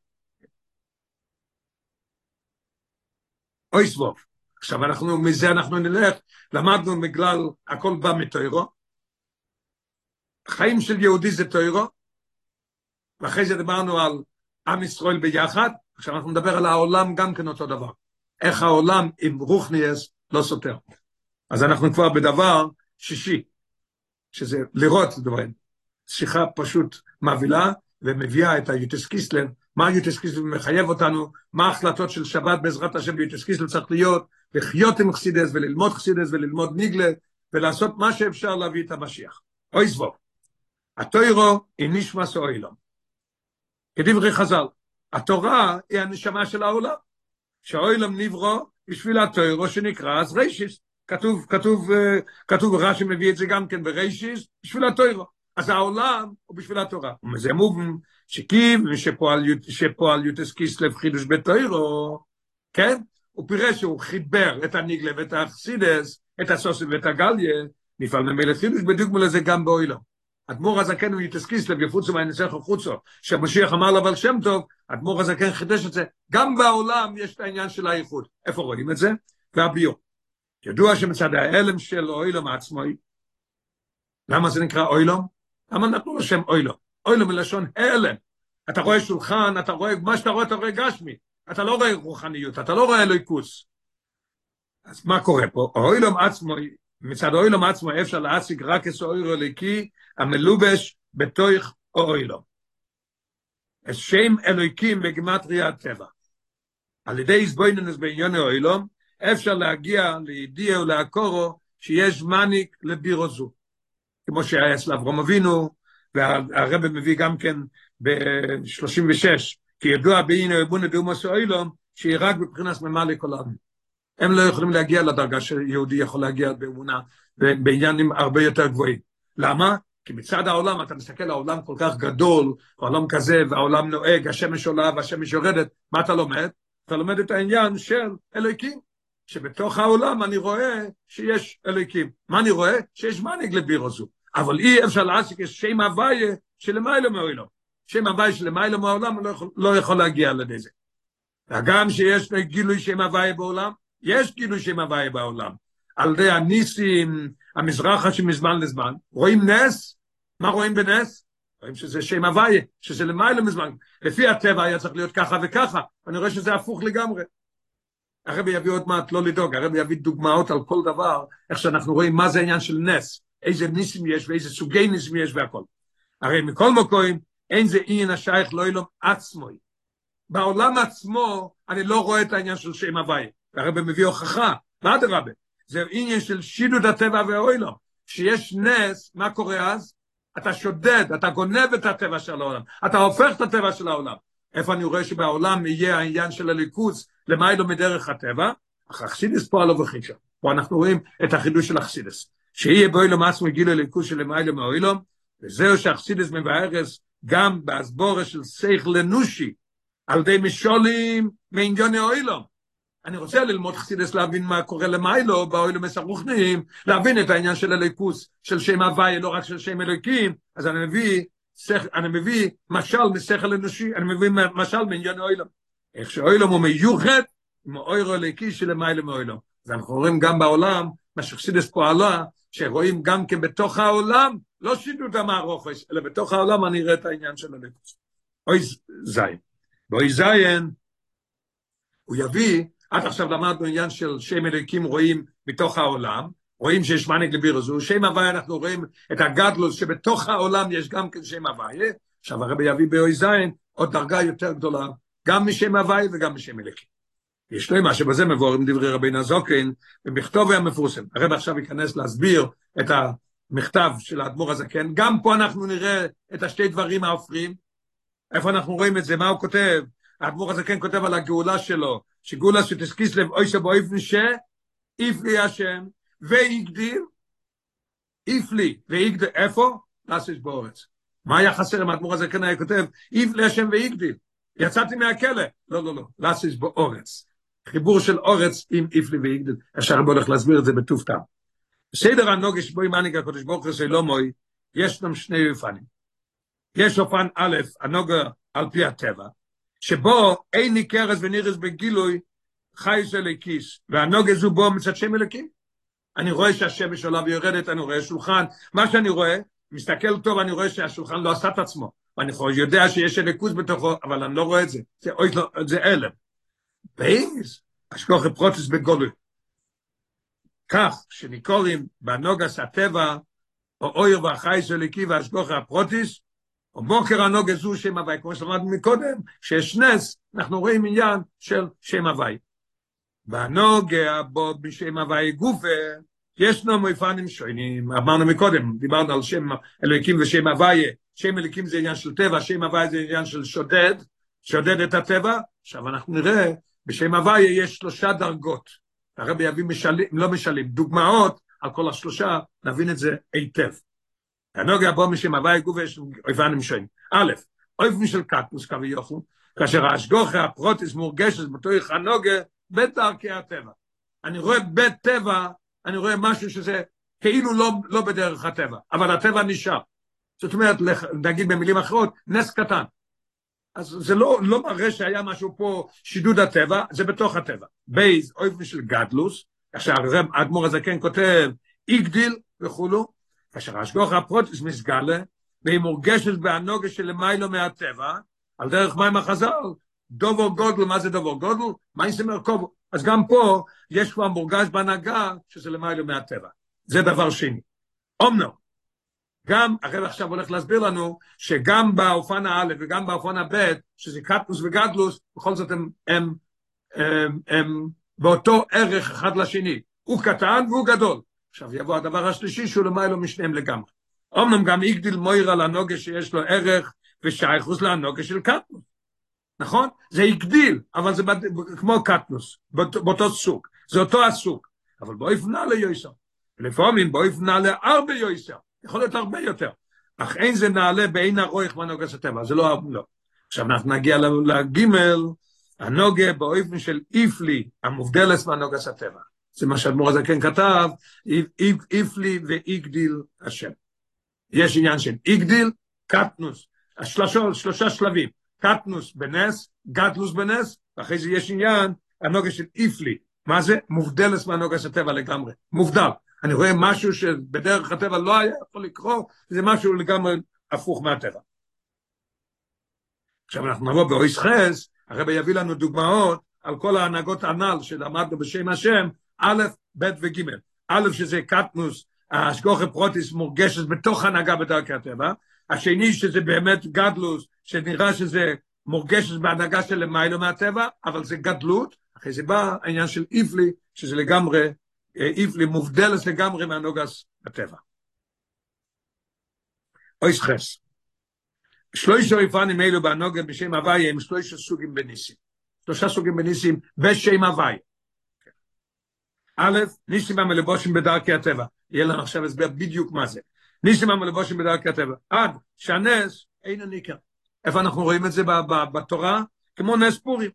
אוי סבוב. עכשיו אנחנו, מזה אנחנו נלך, למדנו בגלל, הכל בא מתוירו, חיים של יהודי זה תוירו, ואחרי זה דיברנו על עם ישראל ביחד, עכשיו אנחנו נדבר על העולם גם כן אותו דבר. איך העולם עם רוחניאס לא סותר. אז אנחנו כבר בדבר שישי, שזה לראות דברים. שיחה פשוט מבהילה ומביאה את היוטס קיסלר, מה יוטס קיסלר מחייב אותנו, מה ההחלטות של שבת בעזרת השם ביוטס קיסלר צריך להיות, לחיות עם חסידס וללמוד חסידס וללמוד ניגלה, ולעשות מה שאפשר להביא את המשיח. אוי זבוב. התורה היא נשמת עולם. כדברי חז"ל, התורה היא הנשמה של העולם, שהעולם נברא בשביל התורה שנקרא אז ראשית. כתוב, כתוב, כתוב רש"י מביא את זה גם כן בראשית, בשביל התורה. אז העולם הוא בשביל התורה. וזה מובן שכיוון שפעל, י"ט כסלו חידוש בתורה, כן? הוא פירש שהוא חיבר את הנגלה ואת החסידות, את הסודות ואת הנגלה, נפעל ממילא חידוש בדיוק מול גם באוילום. אדמו"ר הזקן הוא יתסקיס לב יפוצו מהנסך החוצו, שהמשיח אמר לו אבל שם טוב, אדמו"ר הזקן חידש את זה, גם בעולם יש את העניין של האיחוד. איפה רואים את זה? והביור. ידוע שמצד ההלם של אוילום עצמוי, למה זה נקרא אוילום? למה נתנו לו שם אוילום? אוילום מלשון הלם. אתה רואה שולחן, אתה רואה, מה שאתה רואה, אתה רואה גשמי. אתה לא רואה רוחניות, אתה לא רואה אלוהיקוס. אז מה קורה פה? אוילום עצמו, מצד אוילום עצמו אפשר להציג רק את אוירו אליקי המלובש בתוך אוילום. שם אלוהיקים בגמטריה הטבע. על ידי הסבויננס בעניין האוילום, אפשר להגיע לידיע ולעקורו שיש מניק לבירו זו. כמו שהיה אצל אברום אבינו, והרב מביא גם כן ב-36, כי ידוע בעיני אבונה דאומוס האוילום, שהיא רק בבחינת ממלא כל העם. הם לא יכולים להגיע לדרגה שיהודי יכול להגיע באמונה, בעניינים הרבה יותר גבוהים. למה? כי מצד העולם, אתה מסתכל, העולם כל כך גדול, העולם כזה, והעולם נוהג, השמש עולה והשמש יורדת, מה אתה לומד? אתה לומד את העניין של אלוהיקים, שבתוך העולם אני רואה שיש אלוהיקים. מה אני רואה? שיש מנהיג לבירו זו. אבל אי אפשר להסיק את שם הוויה שלמיילו מעולם. שם הוויה שלמיילו מעולם לא יכול, לא יכול להגיע לידי זה. וגם שיש גילוי שם הוויה בעולם, יש גילוי שם הוויה בעולם. על ידי הניסים, המזרחה שמזמן לזמן, רואים נס, מה רואים בנס? רואים שזה שם הוויה, שזה למעלה מזמן. לפי הטבע היה צריך להיות ככה וככה, אני רואה שזה הפוך לגמרי. הרבי יביא עוד מעט, לא לדאוג, הרבי יביא דוגמאות על כל דבר, איך שאנחנו רואים מה זה העניין של נס, איזה ניסים יש ואיזה סוגי ניסים יש והכל. הרי מכל מקום, אין זה עניין השייך לא אילום עצמוי. בעולם עצמו, אני לא רואה את העניין של שם הוויה. והרבי מביא הוכחה, מה אדרבה? זה עניין של שידוד הטבע והאוילום. כשיש נס, מה קורה אז? אתה שודד, אתה גונב את הטבע של העולם, אתה הופך את הטבע של העולם. איפה אני רואה שבעולם יהיה העניין של הליכוז למיילו מדרך הטבע? אך אכסידס פה הלא וחישה. פה אנחנו רואים את החידוש של אכסידס. שיהיה באוילום עצמו גיל הליכוז של למיילו מאוילום, וזהו שאכסידס מבארס גם בהסבורה של שכל אנושי, על ידי משולים מעניוני אוילום. אני רוצה ללמוד חסידס להבין מה קורה למיילו, באוילו מסרוכנים, להבין את העניין של הליכוס, של שם הוויה, לא רק של שם אלוקים, אז אני מביא, שכ, אני מביא משל משכל אנושי, אני מביא משל מעניין אוילום. איך שאוילום הוא מיוחד, עם האוירו אליקי של מיילו מאוילום. אז אנחנו רואים גם בעולם, מה שחסידס פועלה, שרואים גם כן בתוך העולם, לא שידוד המערופש, אלא בתוך העולם אני אראה את העניין של הליכוס. אוי זין. באוי זין, הוא יביא עד עכשיו למדנו עניין של שם אלוקים רואים מתוך העולם, רואים שיש מנהיג לבירו זו, שם הוויה אנחנו רואים את הגדלוס שבתוך העולם יש גם כן שם הוויה, עכשיו הרבי יביא באוי זין עוד דרגה יותר גדולה, גם משם הוויה וגם משם אלוקים. יש לו מה שבזה מבוארים דברי רבי נזוקין, במכתוב המפורסם. הרב עכשיו ייכנס להסביר את המכתב של האדמו"ר הזקן, גם פה אנחנו נראה את השתי דברים ההופכים, איפה אנחנו רואים את זה, מה הוא כותב, האדמו"ר הזקן כותב על הגאולה שלו, שגאולה שתסקיס לב אוי שבו ש, איפלי השם, ויגדיל, איפלי, ויגדיל, איפה? נסיס באורץ. מה היה חסר אם האדמו"ר הזקן היה כותב, איפלי השם ויגדיל? יצאתי מהכלא. לא, לא, לא, נסיס באורץ. חיבור של אורץ עם איפלי ויגדיל. אפשר הרבה הולך להסביר את זה בטוב טעם. בסדר הנוגש בוי מניק הקודש ברוך הוא לא מוי, יש שם שני אופנים. יש אופן א', הנוגה על פי הטבע, שבו אין ניכרס ונירס בגילוי חייס אלוקיס, והנוגז הוא בו מצד שם אלוקים. אני רואה שהשמש עולה ויורדת, אני רואה שולחן, מה שאני רואה, מסתכל טוב, אני רואה שהשולחן לא עשה את עצמו, ואני יודע שיש אלוקוס בתוכו, אבל אני לא רואה את זה, זה, לא, זה אלם. בייס, אשכוח פרוטס בגולוי. כך שניקורים בנוגס הטבע, או אויר והחייס אלוקי והשכוח הפרוטיס, או בוקר הנוגה זו שם הווי, כמו שלמדנו מקודם, שיש נס, אנחנו רואים עניין של שם הווי. והנוגה בו בשם הווי גופה, ישנו מויפנים שונים, אמרנו מקודם, דיברנו על שם אלוהיקים ושם הווי, שם אלוהיקים זה עניין של טבע, שם הווי זה עניין של שודד, שודד את הטבע, עכשיו אנחנו נראה, בשם הווי יש שלושה דרגות, הרבי יביא משלים, לא משלים, דוגמאות על כל השלושה, נבין את זה היטב. הנוגע בו משם הווי גובה יש אויפנים שונים. א', אויפן של קטוס כביכול, כאשר ההשגוחה הפרוטיס מורגשת בתוך הנוגע בדרכי הטבע. אני רואה בטבע, אני רואה משהו שזה כאילו לא, לא בדרך הטבע, אבל הטבע נשאר. זאת אומרת, נגיד במילים אחרות, נס קטן. אז זה לא, לא מראה שהיה משהו פה שידוד הטבע, זה בתוך הטבע. ב', אופן של גדלות, עכשיו האדמו"ר הזקן כותב, הגדיל וכולו, כאשר ההשגחה הפרטית מתגלה, והיא מורגשת בהנהגה שלמעלה מהטבע, על דרך מים החז"ל, דובו גודל, מה זה דובו גודל? מה זה מרכובו? אז גם פה יש כבר מורגש בהנהגה שזה למיילו מהטבע. זה דבר שני. אומנו, גם, הרב עכשיו הולך להסביר לנו, שגם באופן הא' וגם באופן הב', שזה קטנוס וגדלוס, בכל זאת הם, הם, הם, הם באותו ערך אחד לשני. הוא קטן והוא גדול. עכשיו יבוא הדבר השלישי שהוא למיילו משניהם לגמרי. אמנם גם יגדיל מויר על הנוגה שיש לו ערך ושייכוס להנוגה של קטנוס. נכון? זה הגדיל, אבל זה. כמו קטנוס, באותו, באותו סוג. זה אותו הסוג. אבל בואי פנה ליוסר. לפעמים בואי פנה להרבה יויסר. יכול להיות הרבה יותר. אך אין זה נעלה בעין הרויך מהנוגס הטבע, זה לא, לא. עכשיו אנחנו נגיע לגימל, הנוגה באופן של איפלי, המובדלס מהנוגס הטבע. זה מה שאדמו"ר הזקן כתב, איפלי ואיגדיל השם. יש עניין של איגדיל, קטנוס, השלושה, שלושה שלבים, קטנוס בנס, גדלוס בנס, ואחרי זה יש עניין, הנוגה של איפלי, מה זה? מובדלס מהנוגס הטבע לגמרי, מובדל. אני רואה משהו שבדרך הטבע לא היה יכול לקרות, זה משהו לגמרי הפוך מהטבע. עכשיו אנחנו נבוא באויס חס, הרב יביא לנו דוגמאות על כל ההנהגות הנ"ל שלמדנו בשם השם, א', ב' וג'. א', שזה קטנוס, השגוחה פרוטיס מורגשת בתוך הנהגה בדרכי הטבע, השני שזה באמת גדלוס, שנראה שזה מורגשת בהנהגה של למיילו מהטבע, אבל זה גדלות, אחרי זה בא העניין של איפלי, שזה לגמרי איפלי מובדלת לגמרי מהנוגס בטבע. אויס חס. שלושה ריפנים אלו בהנוגה בשם הוויה הם שלושה סוגים בניסים. שלושה סוגים בניסים בשם הוויה. א', ניסים המלבושים בדרכי הטבע. יהיה לנו עכשיו הסבר בדיוק מה זה. ניסים המלבושים בדרכי הטבע. עד שהנס אין הניכר. איפה אנחנו רואים את זה בתורה? כמו נס פורים.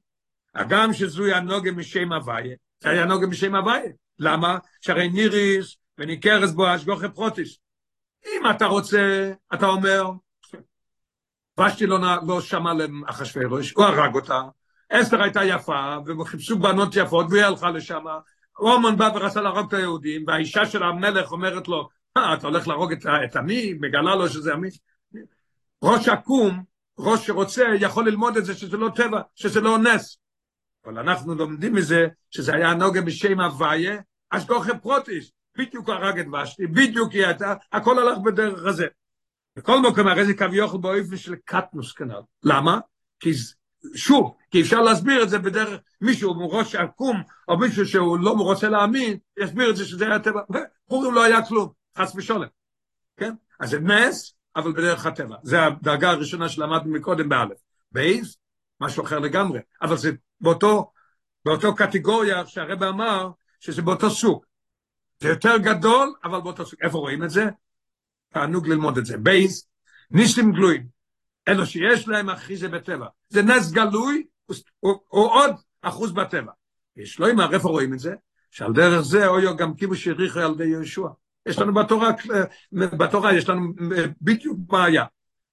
הגם שזוהי הנוגה משם הוויה, זה היה נוגה משם הוויה. למה? שהרי ניריס וניכרס בו השגוחי פרוטיס. אם אתה רוצה, אתה אומר, ושתי לא, לא שמע לאחשוורוש, הוא הרג אותה, אסתר הייתה יפה, וחיפשו בנות יפות, והיא הלכה לשם, רומן בא ורצה להרוג את היהודים, והאישה של המלך אומרת לו, אה, אתה הולך להרוג את, את עמי? מגלה לו שזה עמי? ראש עקום, ראש שרוצה, יכול ללמוד את זה שזה לא טבע, שזה לא נס. אבל אנחנו לומדים מזה שזה היה נוגה בשם הוויה, אשגוחה פרוטיס, בדיוק הרג את ושתי, בדיוק היא הייתה, הכל הלך בדרך הזה. בכל מקום הרי זה כביכול באופן של קטנוס כנ"ל. למה? כי שוב, כי אפשר להסביר את זה בדרך, מישהו מראש עקום, או מישהו שהוא לא רוצה להאמין, יסביר את זה שזה היה טבע, ופורים לא היה כלום, חס ושולם. כן? אז זה נס, אבל בדרך הטבע. זה הדרגה הראשונה שלמדנו מקודם באלף. בייס, משהו אחר לגמרי, אבל זה באותו, באותו קטגוריה שהרבא אמר שזה באותו סוג. זה יותר גדול, אבל באותו סוג. איפה רואים את זה? תענוג ללמוד את זה. בייס, ניסים גלויים, אלו שיש להם אחיזה בטבע. זה נס גלוי, או, עוד אחוז בטבע. יש לא אמר, איפה רואים את זה? שעל דרך זה אויו גם כיבוש יריחו על ידי יהושע. יש לנו בתורה, בתורה יש לנו בדיוק מה היה.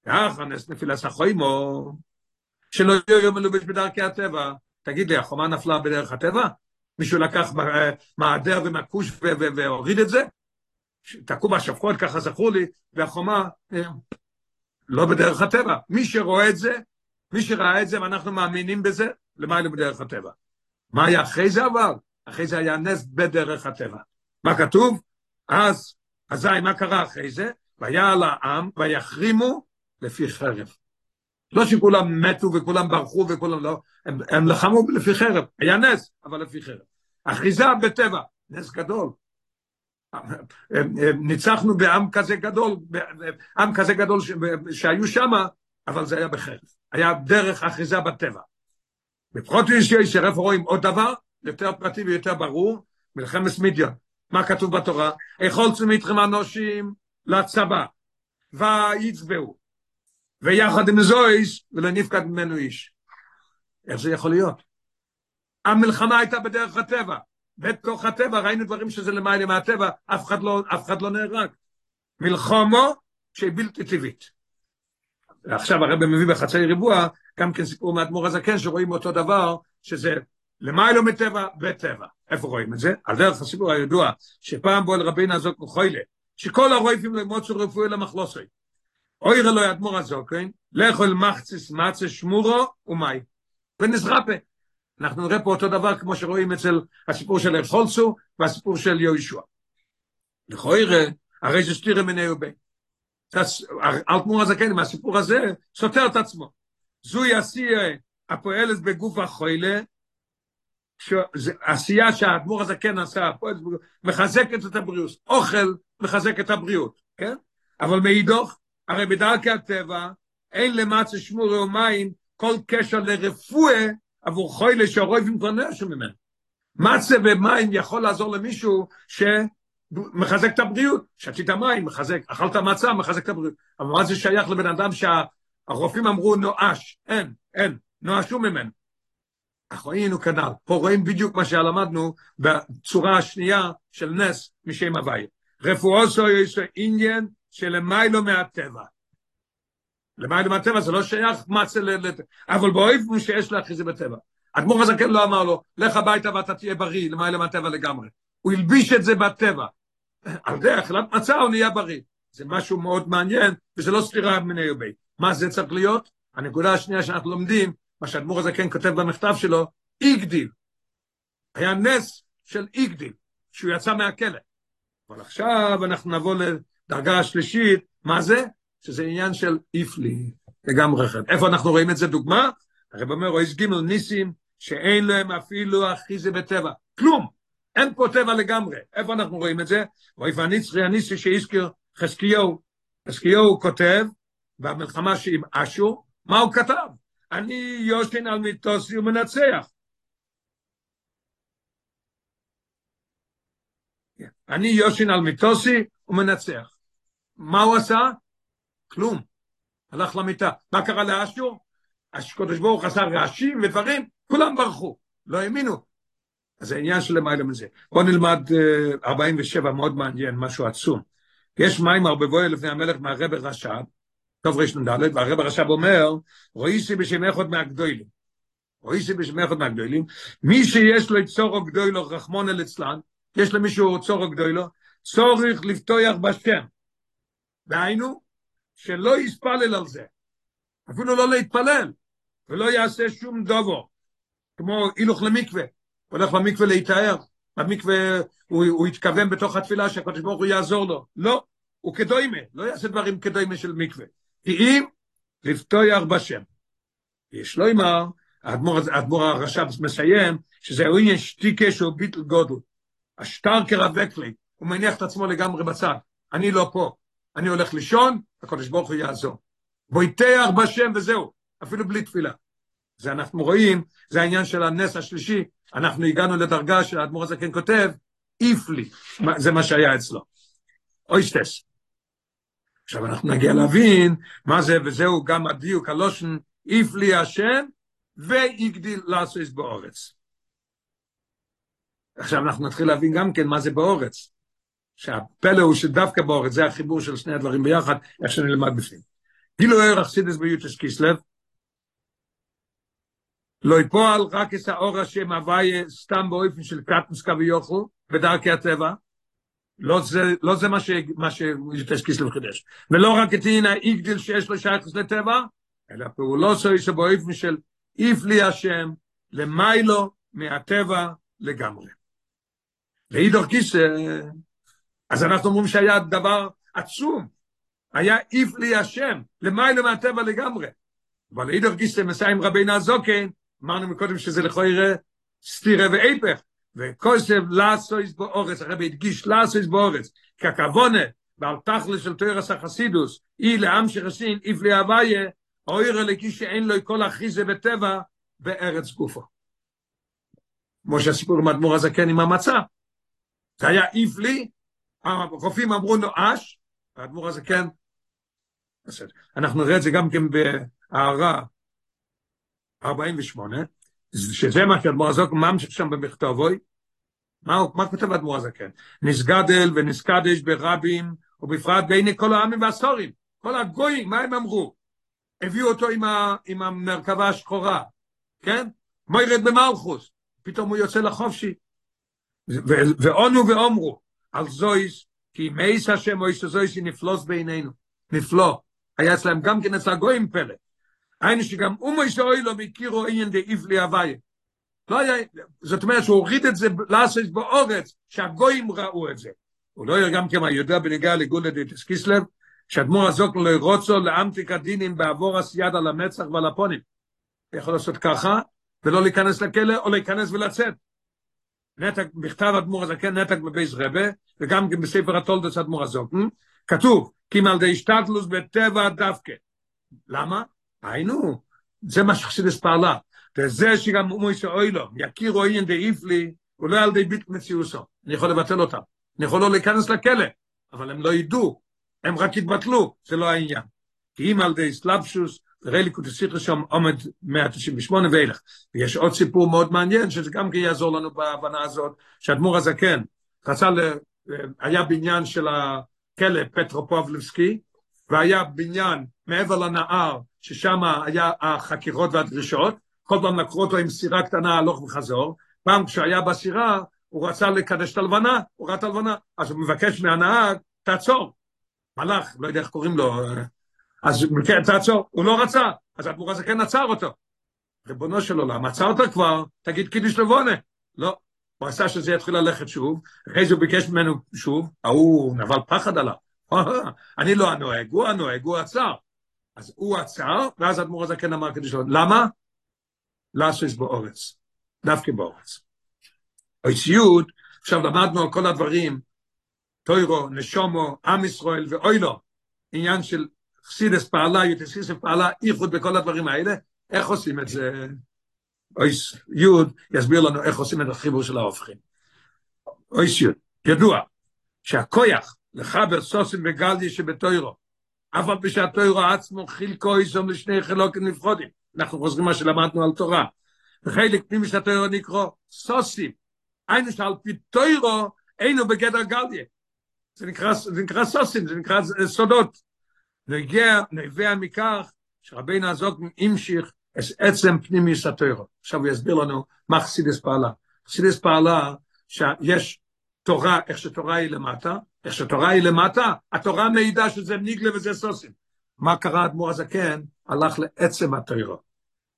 ככה נס נפילס החוימו, שלא יהיו מלובש בדרכי הטבע. תגיד לי, החומה נפלה בדרך הטבע? מישהו לקח מהדר ומכוש והוריד את זה? תקעו בשפחות, ככה זכור לי, והחומה לא בדרך הטבע. מי שרואה את זה, מי שראה את זה ואנחנו מאמינים בזה, למה לא בדרך הטבע? מה היה אחרי זה אבל? אחרי זה היה נס בדרך הטבע. מה כתוב? אז, אזי מה קרה אחרי זה? והיה על העם ויחרימו לפי חרב. לא שכולם מתו וכולם ברחו וכולם לא, הם, הם לחמו לפי חרב, היה נס, אבל לפי חרב. אחיזה בטבע, נס גדול. ניצחנו בעם כזה גדול, עם כזה גדול. שהיו שם, אבל זה היה בחרב. היה דרך אחיזה בטבע. בפחות יש איפה רואים עוד דבר, יותר פרטי ויותר ברור, מלחמת מדיון. מה כתוב בתורה? יכולתם איתכם אנושים לצבא, ויצבעו. ויחד עם זויס, ולא נפקד ממנו איש. איך זה יכול להיות? המלחמה הייתה בדרך הטבע. בתוך הטבע ראינו דברים שזה למעלה מהטבע, אף אחד לא, אף אחד לא נהרג. מלחומו שהיא בלתי טבעית. עכשיו הרב מביא בחצי ריבוע, גם כן סיפור מאדמו"ר הזקן, שרואים אותו דבר, שזה למעלה מטבע, בטבע. איפה רואים את זה? על דרך הסיפור הידוע, שפעם בו אל רבינה הזאת כחוילה, שכל הרויפים לא ימוצו רפואי למחלוסי. אוי רלו ידמור הזוקן, לאכול מחציס מצה שמורו ומאי. ונזרפה. אנחנו נראה פה אותו דבר כמו שרואים אצל הסיפור של אלחולסו והסיפור של יהושע. לכוירא, הרי זה סתירה מיני ובין. אלתמור הזקן, מהסיפור הזה, סותר את עצמו. זוהי עשייה הפועלת בגוף החוילה, עשייה שהאדמו"ר הזקן עשה, מחזקת את הבריאות. אוכל מחזק את הבריאות, כן? אבל מאידוך, הרי בדרכי הטבע, אין למצה שמורי או מים כל קשר לרפואה עבור חוילה שהרויבים כבר נרשו ממנו. מצה ומים יכול לעזור למישהו שמחזק את הבריאות. שתית מים, מחזק, אכלת מצה, מחזק את הבריאות. אבל מה זה שייך לבן אדם שהרופאים אמרו נואש? אין, אין, נואשו ממנו. אנחנו היינו כנ"ל. פה רואים בדיוק מה שלמדנו בצורה השנייה של נס משם הווי. רפואוסו יש עניין שלמיילו מהטבע. למיילו מהטבע זה לא שייך מצה ל... אבל באופן שיש לה זה בטבע. אדמו"ר הזקן לא אמר לו, לך הביתה ואתה תהיה בריא, למיילו מהטבע לגמרי. הוא הלביש את זה בטבע. על זה אכילת מצה הוא נהיה בריא. זה משהו מאוד מעניין, וזה לא סתירה מני יובי. מה זה צריך להיות? הנקודה השנייה שאנחנו לומדים, מה שהאדמו"ר הזקן כותב במכתב שלו, איגדיל. היה נס של איגדיל, שהוא יצא מהכלא. אבל עכשיו אנחנו נבוא לדרגה השלישית, מה זה? שזה עניין של איפלי, לגמרי אחרת. איפה אנחנו רואים את זה דוגמה? הרב אומר, רואה ג' ניסים, שאין להם אפילו אחיזה בטבע. כלום. אין פה טבע לגמרי. איפה אנחנו רואים את זה? רואה והניצרי הניסי שהזכיר חזקיהו. חזקיהו כותב, במלחמה שעם אשור, מה הוא כתב? אני יושן על מיתוסי ומנצח. אני יושן על מיתוסי ומנצח. מה הוא עשה? כלום. הלך למיטה. מה קרה לאשור? הקדוש ברוך עשה רעשים ודברים, כולם ברחו, לא האמינו. אז זה עניין של למעלה מזה. בואו נלמד uh, 47, מאוד מעניין, משהו עצום. יש מים הרבה בואי לפני המלך מהרבר רש"ב, טוב רש"ד, והרב רש"ב אומר, רואיסי בשם אחד מהגדולים. רואיסי בשם אחד מהגדולים. מי שיש לו את צורו גדולו, אל אצלן, יש למישהו צורו גדולו, צורך לפתוח בשם. דהיינו, שלא יספלל על זה. אפילו לא להתפלל, ולא יעשה שום דובו. כמו הילוך למקווה, הולך למקווה להתאר, במקווה הוא, הוא התכוון בתוך התפילה שהקדוש ברוך הוא יעזור לו. לא, הוא כדוימה, לא יעשה דברים כדוימה של מקווה. כי אם לפתוח בשם. יש לו אמר, האדמו"ר הרש"ב מסיים, שזה עניין שטיקה שהוא ביטל גודל. השטרקר הווקלי, הוא מניח את עצמו לגמרי בצד. אני לא פה, אני הולך לישון, הקדוש ברוך הוא יעזור. בויתח בשם וזהו, אפילו בלי תפילה. זה אנחנו רואים, זה העניין של הנס השלישי, אנחנו הגענו לדרגה שהאדמו"ר הזקן כותב, איף לי, זה מה שהיה אצלו. אויסטס. עכשיו אנחנו נגיע להבין מה זה, וזהו גם הדיוק הלושן, איף לי השם, והגדיל לעשות באורץ. עכשיו אנחנו נתחיל להבין גם כן מה זה באורץ. שהפלא הוא שדווקא באורץ, זה החיבור של שני הדברים ביחד, איך שנלמד בפנים. גילו ערך סידס ביוטס קיסלב, לא יפועל רק את האור השם הוויה סתם באופן של קטנס כביוכו, בדרכי הטבע, לא זה, לא זה מה, ש, מה שיוטס קיסלב חידש. ולא רק את הנה איגדיל שיש לו שייכוס לטבע, אלא פעולו סוי שבאופן של איף לי השם, למיילו מהטבע לגמרי. ואידור גיסא, אז אנחנו אומרים שהיה דבר עצום, היה איף לי השם, למיילו מהטבע לגמרי. אבל אידור גיסא מסיים רבינה זוקן, אמרנו מקודם שזה לכל יראה סתירה ואיפך, וכוסף לאסויס באורץ, הרבי הדגיש לאסויס באורץ, כי הכוונה ועל תכלה של תוירס החסידוס, אי לעם שרסין, איף לי הוויה, אויר אליקי שאין לו כל אחיזה בטבע, בארץ גופו. כמו שהסיפור עם אדמו"ר הזקן עם המצה. זה היה איף לי, הרופאים אמרו נואש, האדמו"ר הזקן, בסדר. אנחנו נראה את זה גם כן בהערה 48, שזה מה שאדמו"ר הזקן ממשיך שם במכתבוי, מה, מה כותב אדמו"ר הזקן? נסגדל ונסקדש ברבים, ובפרט בין כל העמים והסורים, כל הגויים, מה הם אמרו? הביאו אותו עם, ה, עם המרכבה השחורה, כן? מוירד במלכוס, פתאום הוא יוצא לחופשי. ועונו ואומרו, על זויס כי מייס השם או שזויסי נפלוס בעינינו, נפלא. היה אצלם גם כן אצל הגויים פלא. היינו שגם אומו שאוי לו מכירו עניין דאיף לי הוויה. לא היה, זאת אומרת שהוא הוריד את זה לעשות באורץ, שהגויים ראו את זה. הוא לא היה גם כמה יודע בנגיעה לגולה דתס קיסלב, שאדמו"ר הזוק לא רוצו לאמתיק הדינים בעבור עשיית על המצח ועל הפונים. יכול לעשות ככה, ולא להיכנס לכלא, או להיכנס ולצאת. נתק, בכתב אדמו"ר הזקן, נתק בבייס רבה, וגם בספר התולדס אדמו"ר הזוק. כתוב, כי על די שטטלוס בטבע דווקא. למה? היינו, זה מה שחסידס פעלה. וזה שגם מוישה אוי לו, יכירו אין דאיף לי, הוא לא על די ביט מציאוסו. אני יכול לבטל אותם. אני יכול לא להיכנס לכלא, אבל הם לא ידעו. הם רק יתבטלו, זה לא העניין. כי אם על די סלאפשוס, רליקות השיחה שם עומד 198 ואילך. ויש עוד סיפור מאוד מעניין, שזה גם כן יעזור לנו בהבנה הזאת, שאדמו"ר הזקן רצה, ל... היה בניין של הכלא פטרופובלבסקי, והיה בניין מעבר לנהר, ששם היה החקירות והדרישות, כל פעם לקחו אותו עם סירה קטנה הלוך וחזור, פעם כשהיה בסירה, הוא רצה לקדש את הלבנה, הוא ראה את הלבנה, אז הוא מבקש מהנהג, תעצור. מלאך, לא יודע איך קוראים לו, אז כן, תעצור, הוא לא רצה, אז הדמור הזה כן עצר אותו. ריבונו של עולם, עצרת כבר, תגיד קידיש לבונה. לא, הוא עשה שזה יתחיל ללכת שוב, אחרי זה הוא ביקש ממנו שוב, ההוא נבל פחד עליו. אני לא הנוהג, הוא הנוהג, הוא עצר. אז הוא עצר, ואז הדמור הזה כן אמר קידיש לבונה. למה? לאסוס באורץ, דווקא באורץ. איסיות, עכשיו למדנו על כל הדברים, טוירו, נשומו, עם ישראל ואוילו, עניין של חסידס פעלה, יוטסיס פעלה, איחוד בכל הדברים האלה, איך עושים את זה? אויס יוד יסביר לנו איך עושים את החיבור של ההופכים. אויס יוד, ידוע שהכויח לחבר סוסים וגלדי שבטוירו, אף על פי שהטוירו עצמו חילקו איסום לשני חילוקים נפחודים. אנחנו חוזרים מה שלמדנו על תורה. וחלק פנימי של הטוירו נקרא סוסים. היינו שעל פי טוירו אינו בגדר גלדיה. זה נקרא, זה נקרא סוסים, זה נקרא סודות. נביע מכך שרבינו הזוק המשיך את עצם פנימי של הטוירו. עכשיו הוא יסביר לנו מה חסידס פעלה. חסידס פעלה שיש תורה, איך שתורה היא למטה, איך שתורה היא למטה, התורה מעידה שזה ניגלה וזה סוסים. מה קרה אדמו"ר הזקן? הלך לעצם התוירו.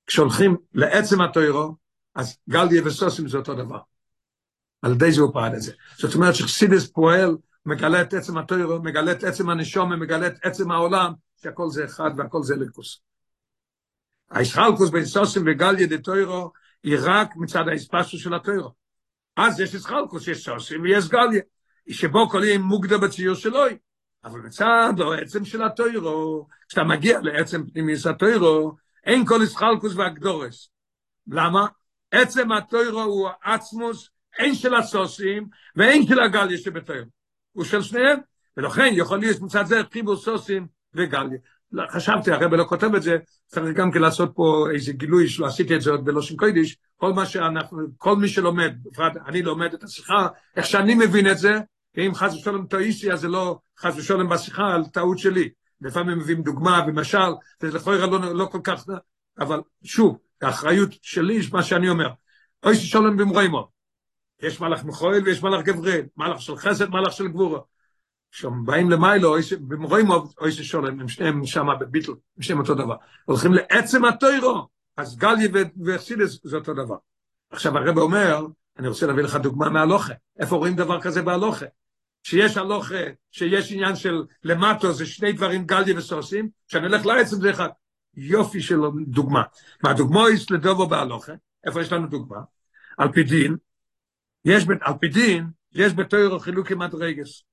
כשהולכים לעצם התוירו, אז גלדיה וסוסים זה אותו דבר. על ידי זה הוא פעל את זה. זאת אומרת שחסידס פועל, מגלה את עצם התוירו, מגלה את עצם הנשום, מגלה את עצם העולם, שהכל זה אחד והכל זה ליכוס. הישחלקוס בין סוסים וגלדיה דתוירו, היא רק מצד האספסו של התוירו. אז יש ישחלקוס, יש סוסים ויש גלדיה, שבו כל יהיה מוגדר בציור שלוי. אבל מצד העצם של התוירו, כשאתה מגיע לעצם פנימיס התוירו, אין כל ישחלקוס והגדורס. למה? עצם התוירו הוא עצמוס, אין של הסוסים ואין של הגליה שבתוירו. הוא של שניהם, ולכן יכול להיות מצד זה חיבור סוסים וגליה. חשבתי, הרב לא כותב את זה, צריך גם כן לעשות פה איזה גילוי שלא עשיתי את זה עוד בלושן קוידיש, כל מה שאנחנו, כל מי שלומד, בפרט אני לומד את השיחה, איך שאני מבין את זה, ואם חס ושלום טעיתי, אז זה לא חס ושלום בשיחה על טעות שלי. לפעמים מביאים דוגמה ומשל, זה לכאורה לא, לא כל כך, אבל שוב, האחריות שלי, מה שאני אומר, אוי ששלום במרוימו, יש מלאך מכויל ויש מלאך גבריאל, מלאך של חסד, מלאך של גבורה. שם באים למיילו, במרוימו, אוי ששלום, הם שניהם שם בביטל, הם שניהם אותו דבר. הולכים לעצם התוירו, אז גליה וחסידס זה אותו דבר. עכשיו הרב אומר, אני רוצה להביא לך דוגמה מהלוכה, איפה רואים דבר כזה בהלוכה? שיש הלוכה, שיש עניין של למטו, זה שני דברים גליה וסוסים, כשאני הולך לעצם זה אחד. יופי של דוגמה. מהדוגמה יש לדובו בהלוכה, איפה יש לנו דוגמה? על פי דין, יש, על פי דין, יש בתוירו חילוקי מדרגס.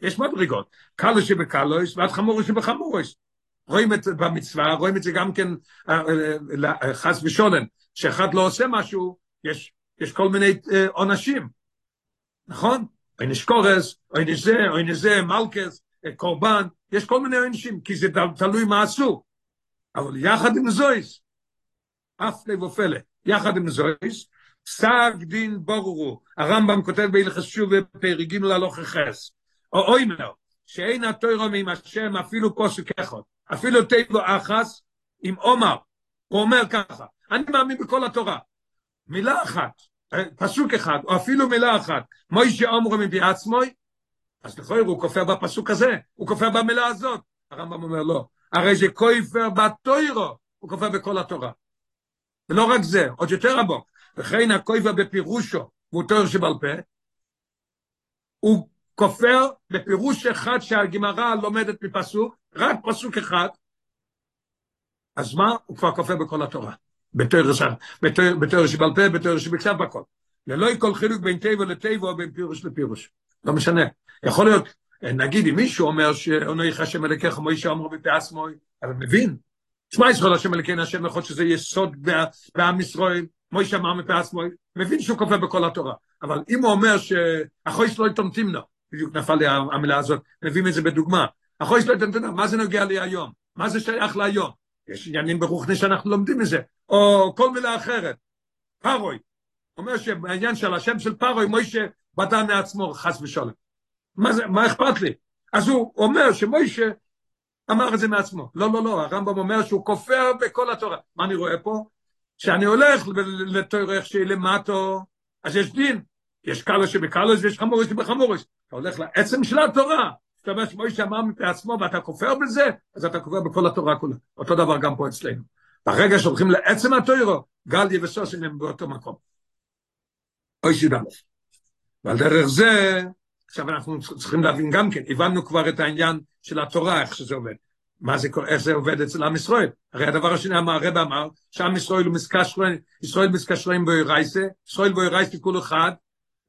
יש מדרגות, קלו שבקלויס ועד חמורו שבחמורויס. רואים את זה במצווה, רואים את זה גם כן חס ושולם, שאחד לא עושה משהו, יש, יש כל מיני עונשים, נכון? אוי נשקורס, אוי נזה, אוי נזה, מלכס, קורבן, יש כל מיני עונשים, כי זה תלוי מה עשו. אבל יחד עם זויס, אף לב ופלא, יחד עם זויס, סג דין בורורו, הרמב"ם כותב בהלכס שוב בפרק ג' להלוך חס, או אוימר, שאין התוירו עם השם אפילו פוסק אחד, אפילו תיבו אחס עם עומר, הוא אומר ככה, אני מאמין בכל התורה, מילה אחת, פסוק אחד, או אפילו מילה אחת, מוישה אומרו מפי עצמוי, אז לכאורה הוא כופר בפסוק הזה, הוא כופר במילה הזאת. הרמב"ם אומר לא, הרי זה כופר בתוירו, הוא כופר בכל התורה. ולא רק זה, עוד יותר עמוק, וכן הכופר בפירושו, תואר שבעל פה, הוא כופר בפירוש אחד שהגמרא לומדת מפסוק, רק פסוק אחד, אז מה? הוא כבר כופר בכל התורה. בתואר שבעל פה, בתואר שבכתב, בכל. ללא כל חילוק בין טבע לטבע או בין פירוש לפירוש. לא משנה. יכול להיות, נגיד אם מישהו אומר שאונויך השם אלוקיך מוישה אמרו בפעס מוי, אבל מבין. תשמע ישראל השם אלוקינו השם יכול שזה יסוד בעם ישראל, מוישה אמר מפעס מוי, מבין שהוא כופר בכל התורה. אבל אם הוא אומר שאחוי שלא יתומתים לו, בדיוק נפל לי המילה הזאת, מביאים את זה בדוגמה. אחוי שלא יתומתים לו, מה זה נוגע לי היום? מה זה שייך להיום? יש עניינים ברוחני שאנחנו לומדים מזה, או כל מילה אחרת. פרוי, אומר שבעניין של השם של פרוי, מוישה בדה מעצמו, חס ושלום. מה, זה, מה אכפת לי? אז הוא אומר שמוישה אמר את זה מעצמו. לא, לא, לא, הרמב"ם אומר שהוא כופר בכל התורה. מה אני רואה פה? שאני הולך לתורה איך שהיא למטו, אז יש דין. יש קלוש שבקלוש ויש חמורש שבחמורש. אתה הולך לעצם של התורה. זאת אומרת שמוישה אמר מעצמו ואתה כופר בזה, אז אתה כופר בכל התורה כולה. אותו דבר גם פה אצלנו. ברגע שהולכים לעצם התוירו, גליה וסוסים הם באותו מקום. אוי שידמוס. ועל דרך זה, עכשיו אנחנו צריכים להבין גם כן, הבנו כבר את העניין של התורה, איך שזה עובד. מה זה, איך זה עובד אצל עם ישראל. הרי הדבר השני, הרב אמר, שעם ישראל הוא מסקשרים, ישראל מסקשרים באירייסה, ישראל באירייסה כול אחד,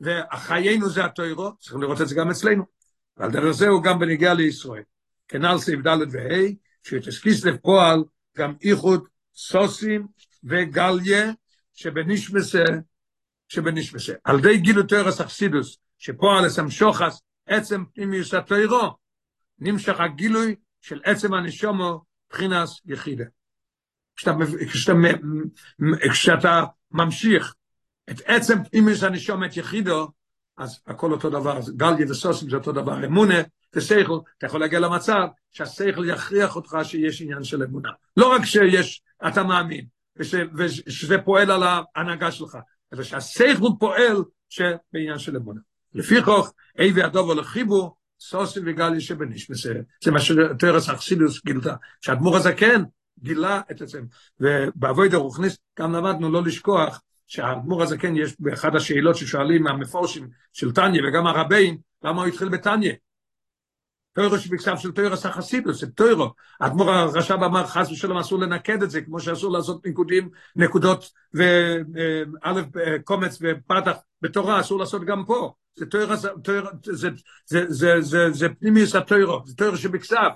וחיינו זה התוירו, צריכים לראות את זה גם אצלנו. ועל דרך זה הוא גם בניגיע לישראל. כנ"ל סעיף ד' וה', שתסקיס לפועל גם איחוד סוסים וגליה, שבנשמסה, שבנשמסה. על די גילו תרס אכסידוס, שפועל אסמשוחס עצם פנימיוס התוירו, נמשך הגילוי של עצם הנשומו בחינס יחידה. כשאתה, כשאתה, כשאתה ממשיך את עצם פנימיוס הנשומת יחידו, אז הכל אותו דבר, גליה וסוסים זה אותו דבר, אמונה ושכל, אתה יכול להגיע למצב שהשכל יכריח אותך שיש עניין של אמונה. לא רק שיש, אתה מאמין, וש, ושזה פועל על ההנהגה שלך, אלא שהשכל פועל שבעניין של אמונה. לפיכוך, אי והדובר לחיבור, סוסים וגליה שבנשמסה. זה מה שתרס אכסילוס גילתה, שהאדמו"ר הזקן גילה את עצם. ובאבוי דרוכניס גם למדנו לא לשכוח שהאדמו"ר הזקן יש באחד השאלות ששואלים מהמפורשים של טניה וגם הרבים, למה הוא התחיל בטניה? טוירו שבכסף של טוירו סחסידוס, זה טוירו. האדמו"ר הרש"ב אמר חס ושלום אסור לנקד את זה, כמו שאסור לעשות נקודים, נקודות וא' קומץ ופתח בתורה, אסור לעשות גם פה. זה טוירו, זה, זה, זה, זה, זה פנימיוס הטוירו, זה טוירו שבכסף.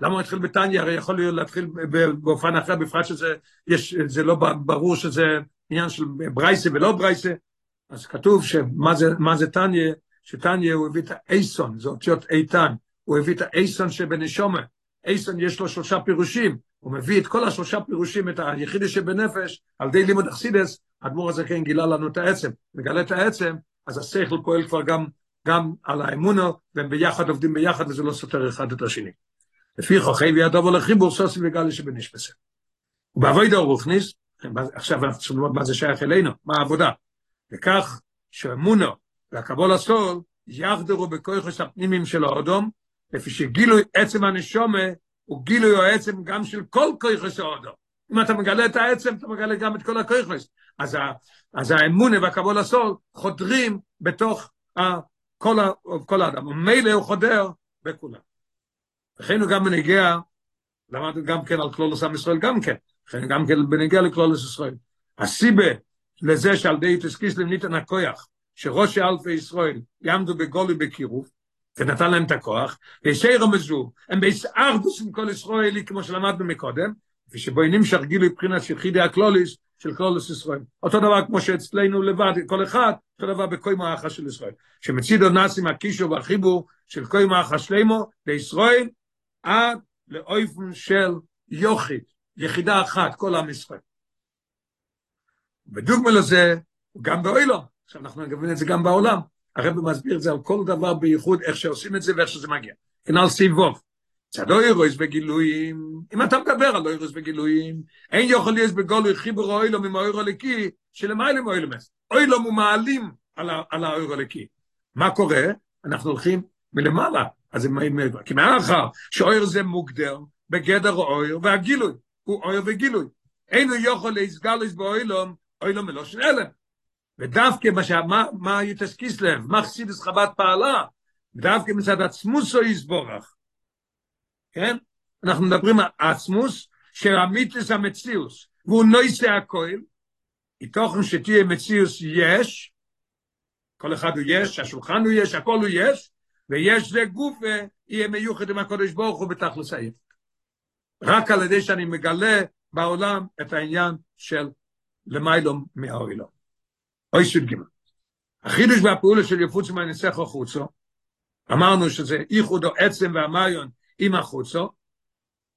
למה הוא התחיל בטניה? הרי יכול להיות להתחיל באופן אחר, בפרט שזה יש, זה לא ברור שזה עניין של ברייסה ולא ברייסה. אז כתוב שמה זה, זה טניה, שטניה הוא הביא את האייסון, זה אותיות איתן. הוא הביא את האייסון שבנשומה. אייסון יש לו שלושה פירושים, הוא מביא את כל השלושה פירושים, את היחידי שבנפש, על די לימוד אכסידס, האדמו"ר הזה כן גילה לנו את העצם. מגלה את העצם, אז השכל פועל כבר גם, גם על האמונו, והם ביחד עובדים ביחד, וזה לא סותר אחד את השני. לפי חוכי וידובו לחיבור סוסי וגלי שבנשפסה. ובאבוידו רוכניס, עכשיו אנחנו צריכים ללמוד מה זה שייך אלינו, מה העבודה. וכך שאמונו והקבול הסול יחדרו בכויכוס הפנימיים של האודום, לפי שגילוי עצם הנשומה הוא גילוי העצם גם של כל כויכוס האודום. אם אתה מגלה את העצם, אתה מגלה גם את כל הכויכוס. אז, אז האמונה והקבול הסול חודרים בתוך ה, כל, ה, כל האדם. ומילא הוא חודר בכולם. לכן הוא גם בנגיע, למדנו גם כן על כלולוס עם ישראל גם כן, לכן גם כן בנגיע לכלולוס ישראל. הסיבה לזה שעל די תסקיס למניתן הכויח, שראשי אלפי ישראל יעמדו בגולי בקירוב, ונתן להם את הכוח, וישי רמזו, הם בהסערדוס עם כל ישראלי, כמו שלמדנו מקודם, ושבו נמשך גילוי מבחינת של חידי הקלוליס, של קלולוס ישראל. אותו דבר כמו שאצלנו לבד, כל אחד, אותו דבר בקוי מאחה של ישראל. שמצידו נאסים הקישו והחיבור של קוי מאחה שלמו, לישראל, עד לאויפן של יוכית, יחידה אחת, כל עם ישראל. בדוגמה לזה, גם באוילו, עכשיו אנחנו נגבין את זה גם בעולם, הרב מסביר את זה על כל דבר בייחוד, איך שעושים את זה ואיך שזה מגיע. כנ"ל סיבוב. צד אוירויס בגילויים, אם אתה מדבר על אוירויס בגילויים, אין יכול להיות בגולוי חיבור אוילו ממאוירו לקי, שלמיילה מאוילו מס. אוילו מומעלים על האוירו לקי. מה קורה? אנחנו הולכים מלמעלה. אז הם כי מאחר שאויר זה מוגדר בגדר אויר והגילוי, הוא אויר וגילוי. אין הוא יכול להסגלוס באוילום, אוילום מלושן אלם. ודווקא מה, מה, מה יוטס קיסלב, מה חסידס חב"ד פעלה, דווקא מצד עצמוסו יסבורך. כן? אנחנו מדברים על עצמוס של המיתוס המציאוס, והוא נויסה הכויל, מתוכן שתהיה מציאוס יש, כל אחד הוא יש, השולחן הוא יש, הכל הוא יש, ויש זה גוף יהיה מיוחד עם הקודש ברוך הוא בתכלס העיר. רק על ידי שאני מגלה בעולם את העניין של למיילום מהאוילום. אוי סוד גימל. החידוש והפעולה של יפוץ מהניסח החוצו, אמרנו שזה איחוד או עצם והמיון עם החוצו,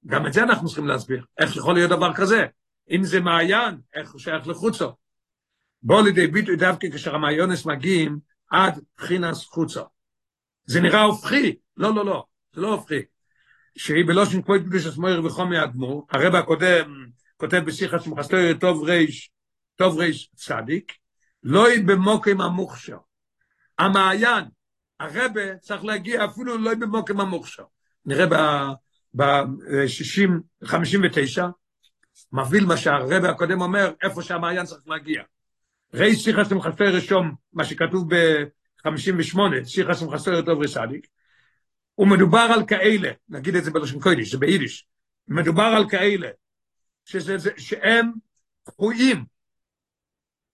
גם את זה אנחנו צריכים להסביר. איך יכול להיות דבר כזה? אם זה מעיין, איך הוא שייך לחוצו? בוא לידי ביטוי דווקא כאשר המעיונס מגיעים עד חינס חוצו. זה נראה הופכי. לא, לא, לא, זה לא הופכי. שהיא בלושן כמו התקדוש עצמויר וחומי אדמו, הרב הקודם כותב בשיחה שמחסתו טוב ריש, טוב ריש צדיק, לא היא במוקם המוכשר. המעיין, הרבה צריך להגיע אפילו לא במוקם המוכשר. נראה ב-60, 59, מביא מה שהרבה הקודם אומר, איפה שהמעיין צריך להגיע. ראי שיחה שאתם חסר רשום, מה שכתוב ב-58, שיחה שאתם חסר טוב רסדיק, ומדובר על כאלה, נגיד את זה בלשון קוידיש, זה ביידיש, מדובר על כאלה, שזה, זה, שהם דחויים,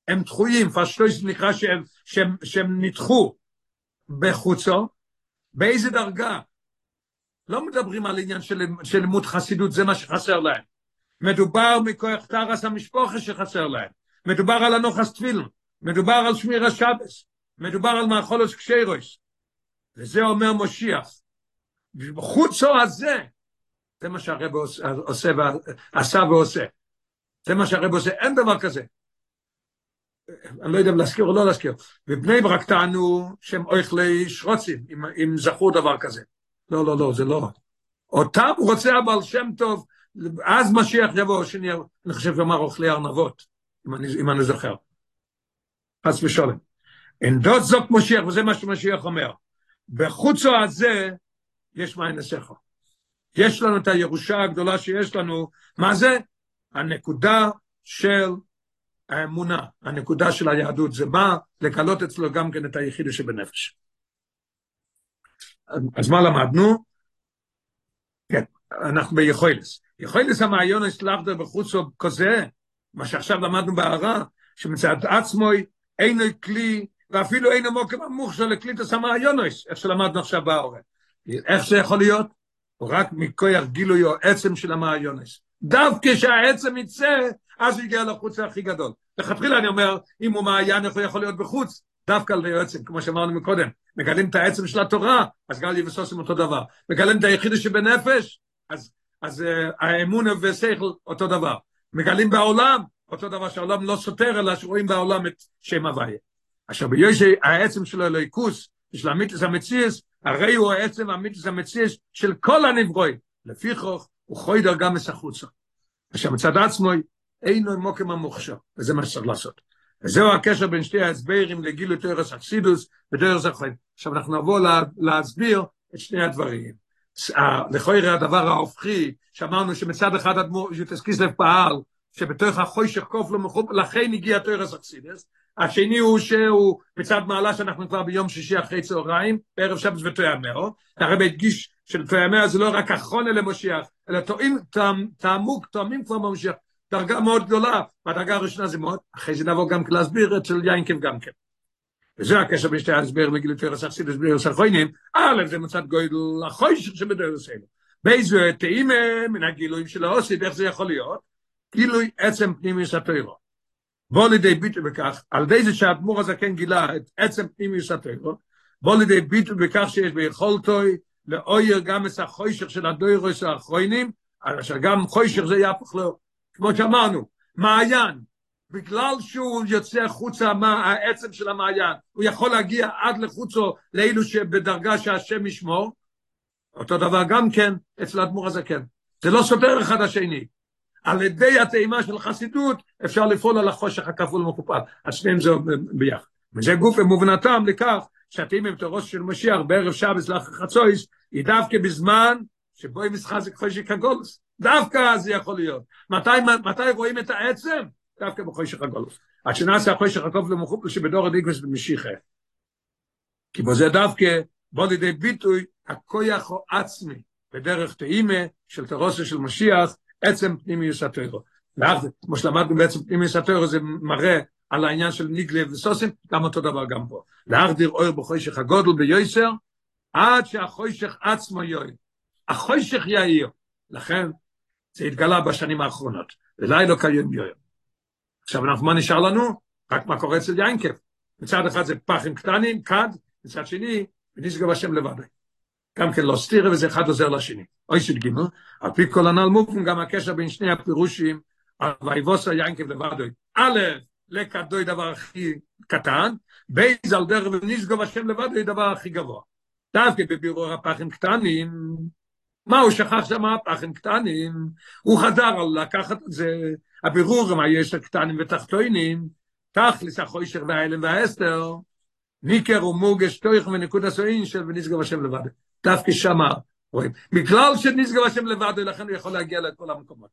הם דחויים, פשטויס נקרא שהם, שהם, שהם נדחו בחוצו, באיזה דרגה? לא מדברים על עניין של, של לימוד חסידות, זה מה שחסר להם. מדובר מכוח תרס המשפוחה שחסר להם. מדובר על הנוחס תפילן, מדובר על שמיר השבס, מדובר על מאכולוס קשיירויס. וזה אומר מושיח. בחוצו הזה, זה מה שהרב עושה, עשה ועושה. זה מה שהרב עושה, אין דבר כזה. אני לא יודע אם להזכיר או לא להזכיר. ובני ברק טענו שהם אוכלי שרוצים, אם, אם זכו דבר כזה. לא, לא, לא, זה לא. אותם רוצה הבעל שם טוב, אז משיח יבוא, שאני חושב שאומר אוכלי ארנבות, אם אני, אם אני זוכר. חס ושלום. אין דוד זוק משיח, וזה מה שמשיח אומר. בחוצו הזה יש מים לסכו. יש לנו את הירושה הגדולה שיש לנו, מה זה? הנקודה של האמונה, הנקודה של היהדות, זה בא לגלות אצלו גם כן את היחידה שבנפש. אז מה למדנו? כן, אנחנו ביכולס. יכולס המעיונס לאחדר בחוצו כזה, מה שעכשיו למדנו בהערה, שמצד עצמו אינו כלי, ואפילו אינו מוקם המוכשר לקליטס המעיונס, איך שלמדנו עכשיו בהערה. איך זה יכול להיות? רק מכוח גילוי או עצם של המעיונס. דווקא שהעצם יצא, אז הוא יגיע לחוץ הכי גדול. לכתחילה אני אומר, אם הוא מעיין, איך הוא יכול להיות בחוץ? דווקא על העצם, כמו שאמרנו מקודם. מגלים את העצם של התורה, אז גל יבסוסים אותו דבר. מגלים את היחידה שבנפש, אז, אז uh, האמון ושכל אותו דבר. מגלים בעולם, אותו דבר שהעולם לא סותר, אלא שרואים בעולם את שם הוויה. עכשיו ביושי העצם שלו אלוהיקוס, של המיתוס המציאס, הרי הוא העצם המיתוס המציאס של כל הנברואים. לפיכוך, הוא חוידר גם מסחוצה. עכשיו מצד עצמו, אינו מוקם המוכשר, וזה מה שצריך לעשות. וזהו הקשר בין שתי ההסברים לגילו תורס אקסידוס ותורס החיים. עכשיו אנחנו נבוא לה, להסביר את שני הדברים. לכוי הדבר ההופכי, שאמרנו שמצד אחד אדמו"ר יוטס קיסלב פעל, שבתוך החוישך קוף לו מחוב, לכן הגיע תורס אקסידוס. השני הוא שהוא מצד מעלה שאנחנו כבר ביום שישי אחרי צהריים, בערב שבס ותויאמרו. הרב הדגיש שלתויאמרו זה לא רק אחרונה למשיח, אלא תואמים, תעמוק, תואמים כבר במשיח. דרגה מאוד גדולה, והדרגה הראשונה זה מאוד, אחרי זה נבוא גם להסביר את של יינקב גם כן. וזה הקשר בין שתי ההסבר מגיל יותר עשי להסביר את החוינים, א' זה מצד גודל החוישך שבדרך אלו. באיזה תאימה מן הגילויים של האוסית, איך זה יכול להיות? גילוי עצם פנימי סטוירו. בוא לידי ביטוי בכך, על ידי זה שהאדמו"ר הזקן גילה את עצם פנימי סטוירו, בוא לידי ביטוי בכך שיש ביכולתוי לאויר גם את החוישך של הדוירוס האחרונים, אשר גם חוישך זה יהפוך לו כמו שאמרנו, מעיין, בגלל שהוא יוצא חוצה מה העצם של המעיין, הוא יכול להגיע עד לחוצו לאלו שבדרגה שהשם ישמור, אותו דבר גם כן אצל האדמו"ר הזקן. זה לא סותר אחד השני. על ידי הטעימה של חסידות אפשר לפעול על החושך הכפול ומקופל. אז שניהם זה ביחד. וזה גוף אמובנתם לכך שאתם עם תורוס של משיח בערב שבס לאחר חצויס, היא דווקא בזמן שבו היא מסחזק חושך הגולוס. דווקא זה יכול להיות. מתי, מתי רואים את העצם? דווקא בחושך הגולוס. עד שנעשה החושך הקוף למחופל שבדור הדיקווס במשיחה. כי בו זה דווקא בוא לידי ביטוי הכויח או עצמי בדרך טעימה של תרוסה של משיח, עצם פנימי יסתרו. ואז, כמו שלמדנו בעצם פנימי יסתרו, זה מראה על העניין של ניגלה וסוסים, גם אותו דבר גם פה. להחדיר אור בחוישך הגודל ביועסר, עד שהחוישך עצמו יועיל. החוישך יאיר. לכן, זה התגלה בשנים האחרונות. ולי לא קיים יועיל. עכשיו, אנחנו, מה נשאר לנו? רק מה קורה אצל יינקב. מצד אחד זה פחים קטנים, כד, מצד שני, ונשגב השם לבד. גם כן לא סתירה, וזה אחד עוזר לשני. אוי של גימל, על פי כל הנ"ל מופן, גם הקשר בין שני הפירושים, ויבוסה יינקב לבדוי. א', לקדוי דבר הכי קטן, בייז על דרך ונשגב השם לבדוי דבר הכי גבוה. דווקא בבירור הפחים קטנים, מה הוא שכח שם הפחים קטנים? הוא חזר על לקחת את זה, הבירור מה יש הקטנים ותחתוינים, תכלס החוישר והאלם והאסתר, ניקר ומורגש תויך ונקוד הסוין של ונשגב השם לבד. דווקא שמה רואים. בגלל שנשגב השם לבד, לכן הוא יכול להגיע לכל המקומות.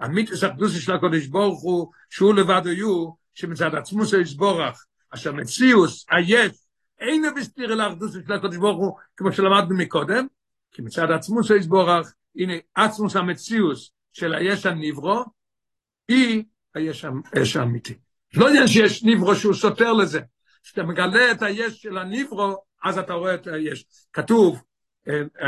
המיתוס הקדוסי של הקודש ברוך הוא, שהוא לבד היו, שמצד עצמו זה יסבורך, אשר מציאוס, היש, אינו בסתיר אל האחדוס של הקודש ברוך הוא, כמו שלמדנו מקודם, כי מצד עצמו זה יסבורך, הנה עצמוס המציאוס של היש הנברו, היא היש האמיתי. לא עניין שיש נברו שהוא סותר לזה, כשאתה מגלה את היש של הניברו, אז אתה רואה את היש. כתוב,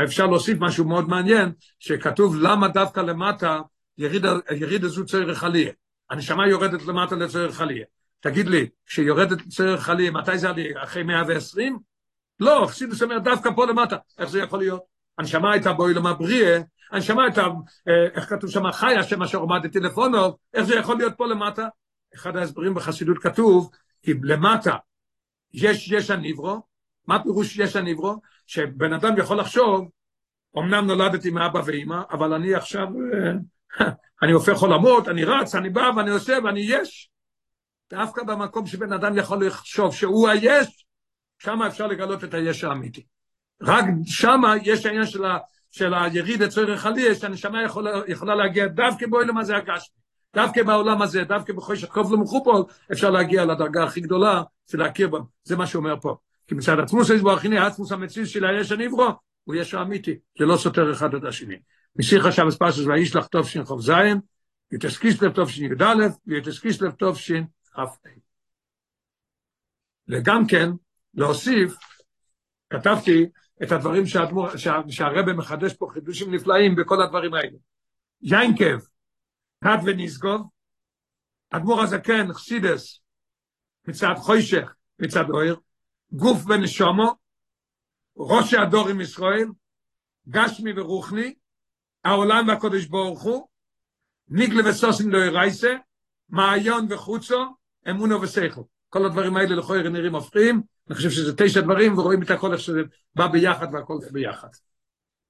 אפשר להוסיף משהו מאוד מעניין, שכתוב למה דווקא למטה יריד, יריד הזו צורך עליה. הנשמה יורדת למטה לצורך עליה. תגיד לי, כשיורדת לצורך עליה, מתי זה עליה? אחרי 120? לא, חסידוס אומר דווקא פה למטה. איך זה יכול להיות? הנשמה הייתה באוילם הבריאה, הנשמה הייתה, איך כתוב שם, חיה, שם אשר עומדת טלפונוב, איך זה יכול להיות פה למטה? אחד ההסברים בחסידות כתוב, כי למטה יש יש הניברו, מה פירוש יש הניברו? שבן אדם יכול לחשוב, אמנם נולדתי מאבא ואימא, אבל אני עכשיו, אני הופך עולמות, אני רץ, אני בא ואני עושה ואני יש. דווקא במקום שבן אדם יכול לחשוב שהוא היש, שם אפשר לגלות את היש האמיתי. רק שם יש העניין של, ה, של היריד הצורך עלי, שהנשמה יכולה, יכולה להגיע דווקא בו למה זה הגשמי. דווקא בעולם הזה, דווקא בחושך קוב למחופול, אפשר להגיע לדרגה הכי גדולה ולהכיר בה. זה מה שאומר פה. כי מצד עצמוס יסבורך, הנה עצמוס המציז של היש הנברו, הוא יש האמיתי, זה לא סותר אחד את השני. משיחה שם ספסוס וישלח טוב שין חוב זין, יתסקיס לב טוב שין י"א, ויתסקיס לב טוב שין כ"ה. וגם כן, להוסיף, כתבתי את הדברים שהרבא מחדש פה חידושים נפלאים בכל הדברים האלה. יינקב, כד ונסגוב, אדמו"ר הזקן, חסידס, מצד חוישך, מצד אויר, גוף ונשומו, ראש הדור עם ישראל, גשמי ורוחני, העולם והקודש ברוך הוא, ניגלה וסוסים לא ירייסה, מעיון וחוצו, אמונו ושכל. כל הדברים האלה לכוי נראים הופכים, אני חושב שזה תשע דברים, ורואים את הכל איך שזה בא ביחד והכל ביחד.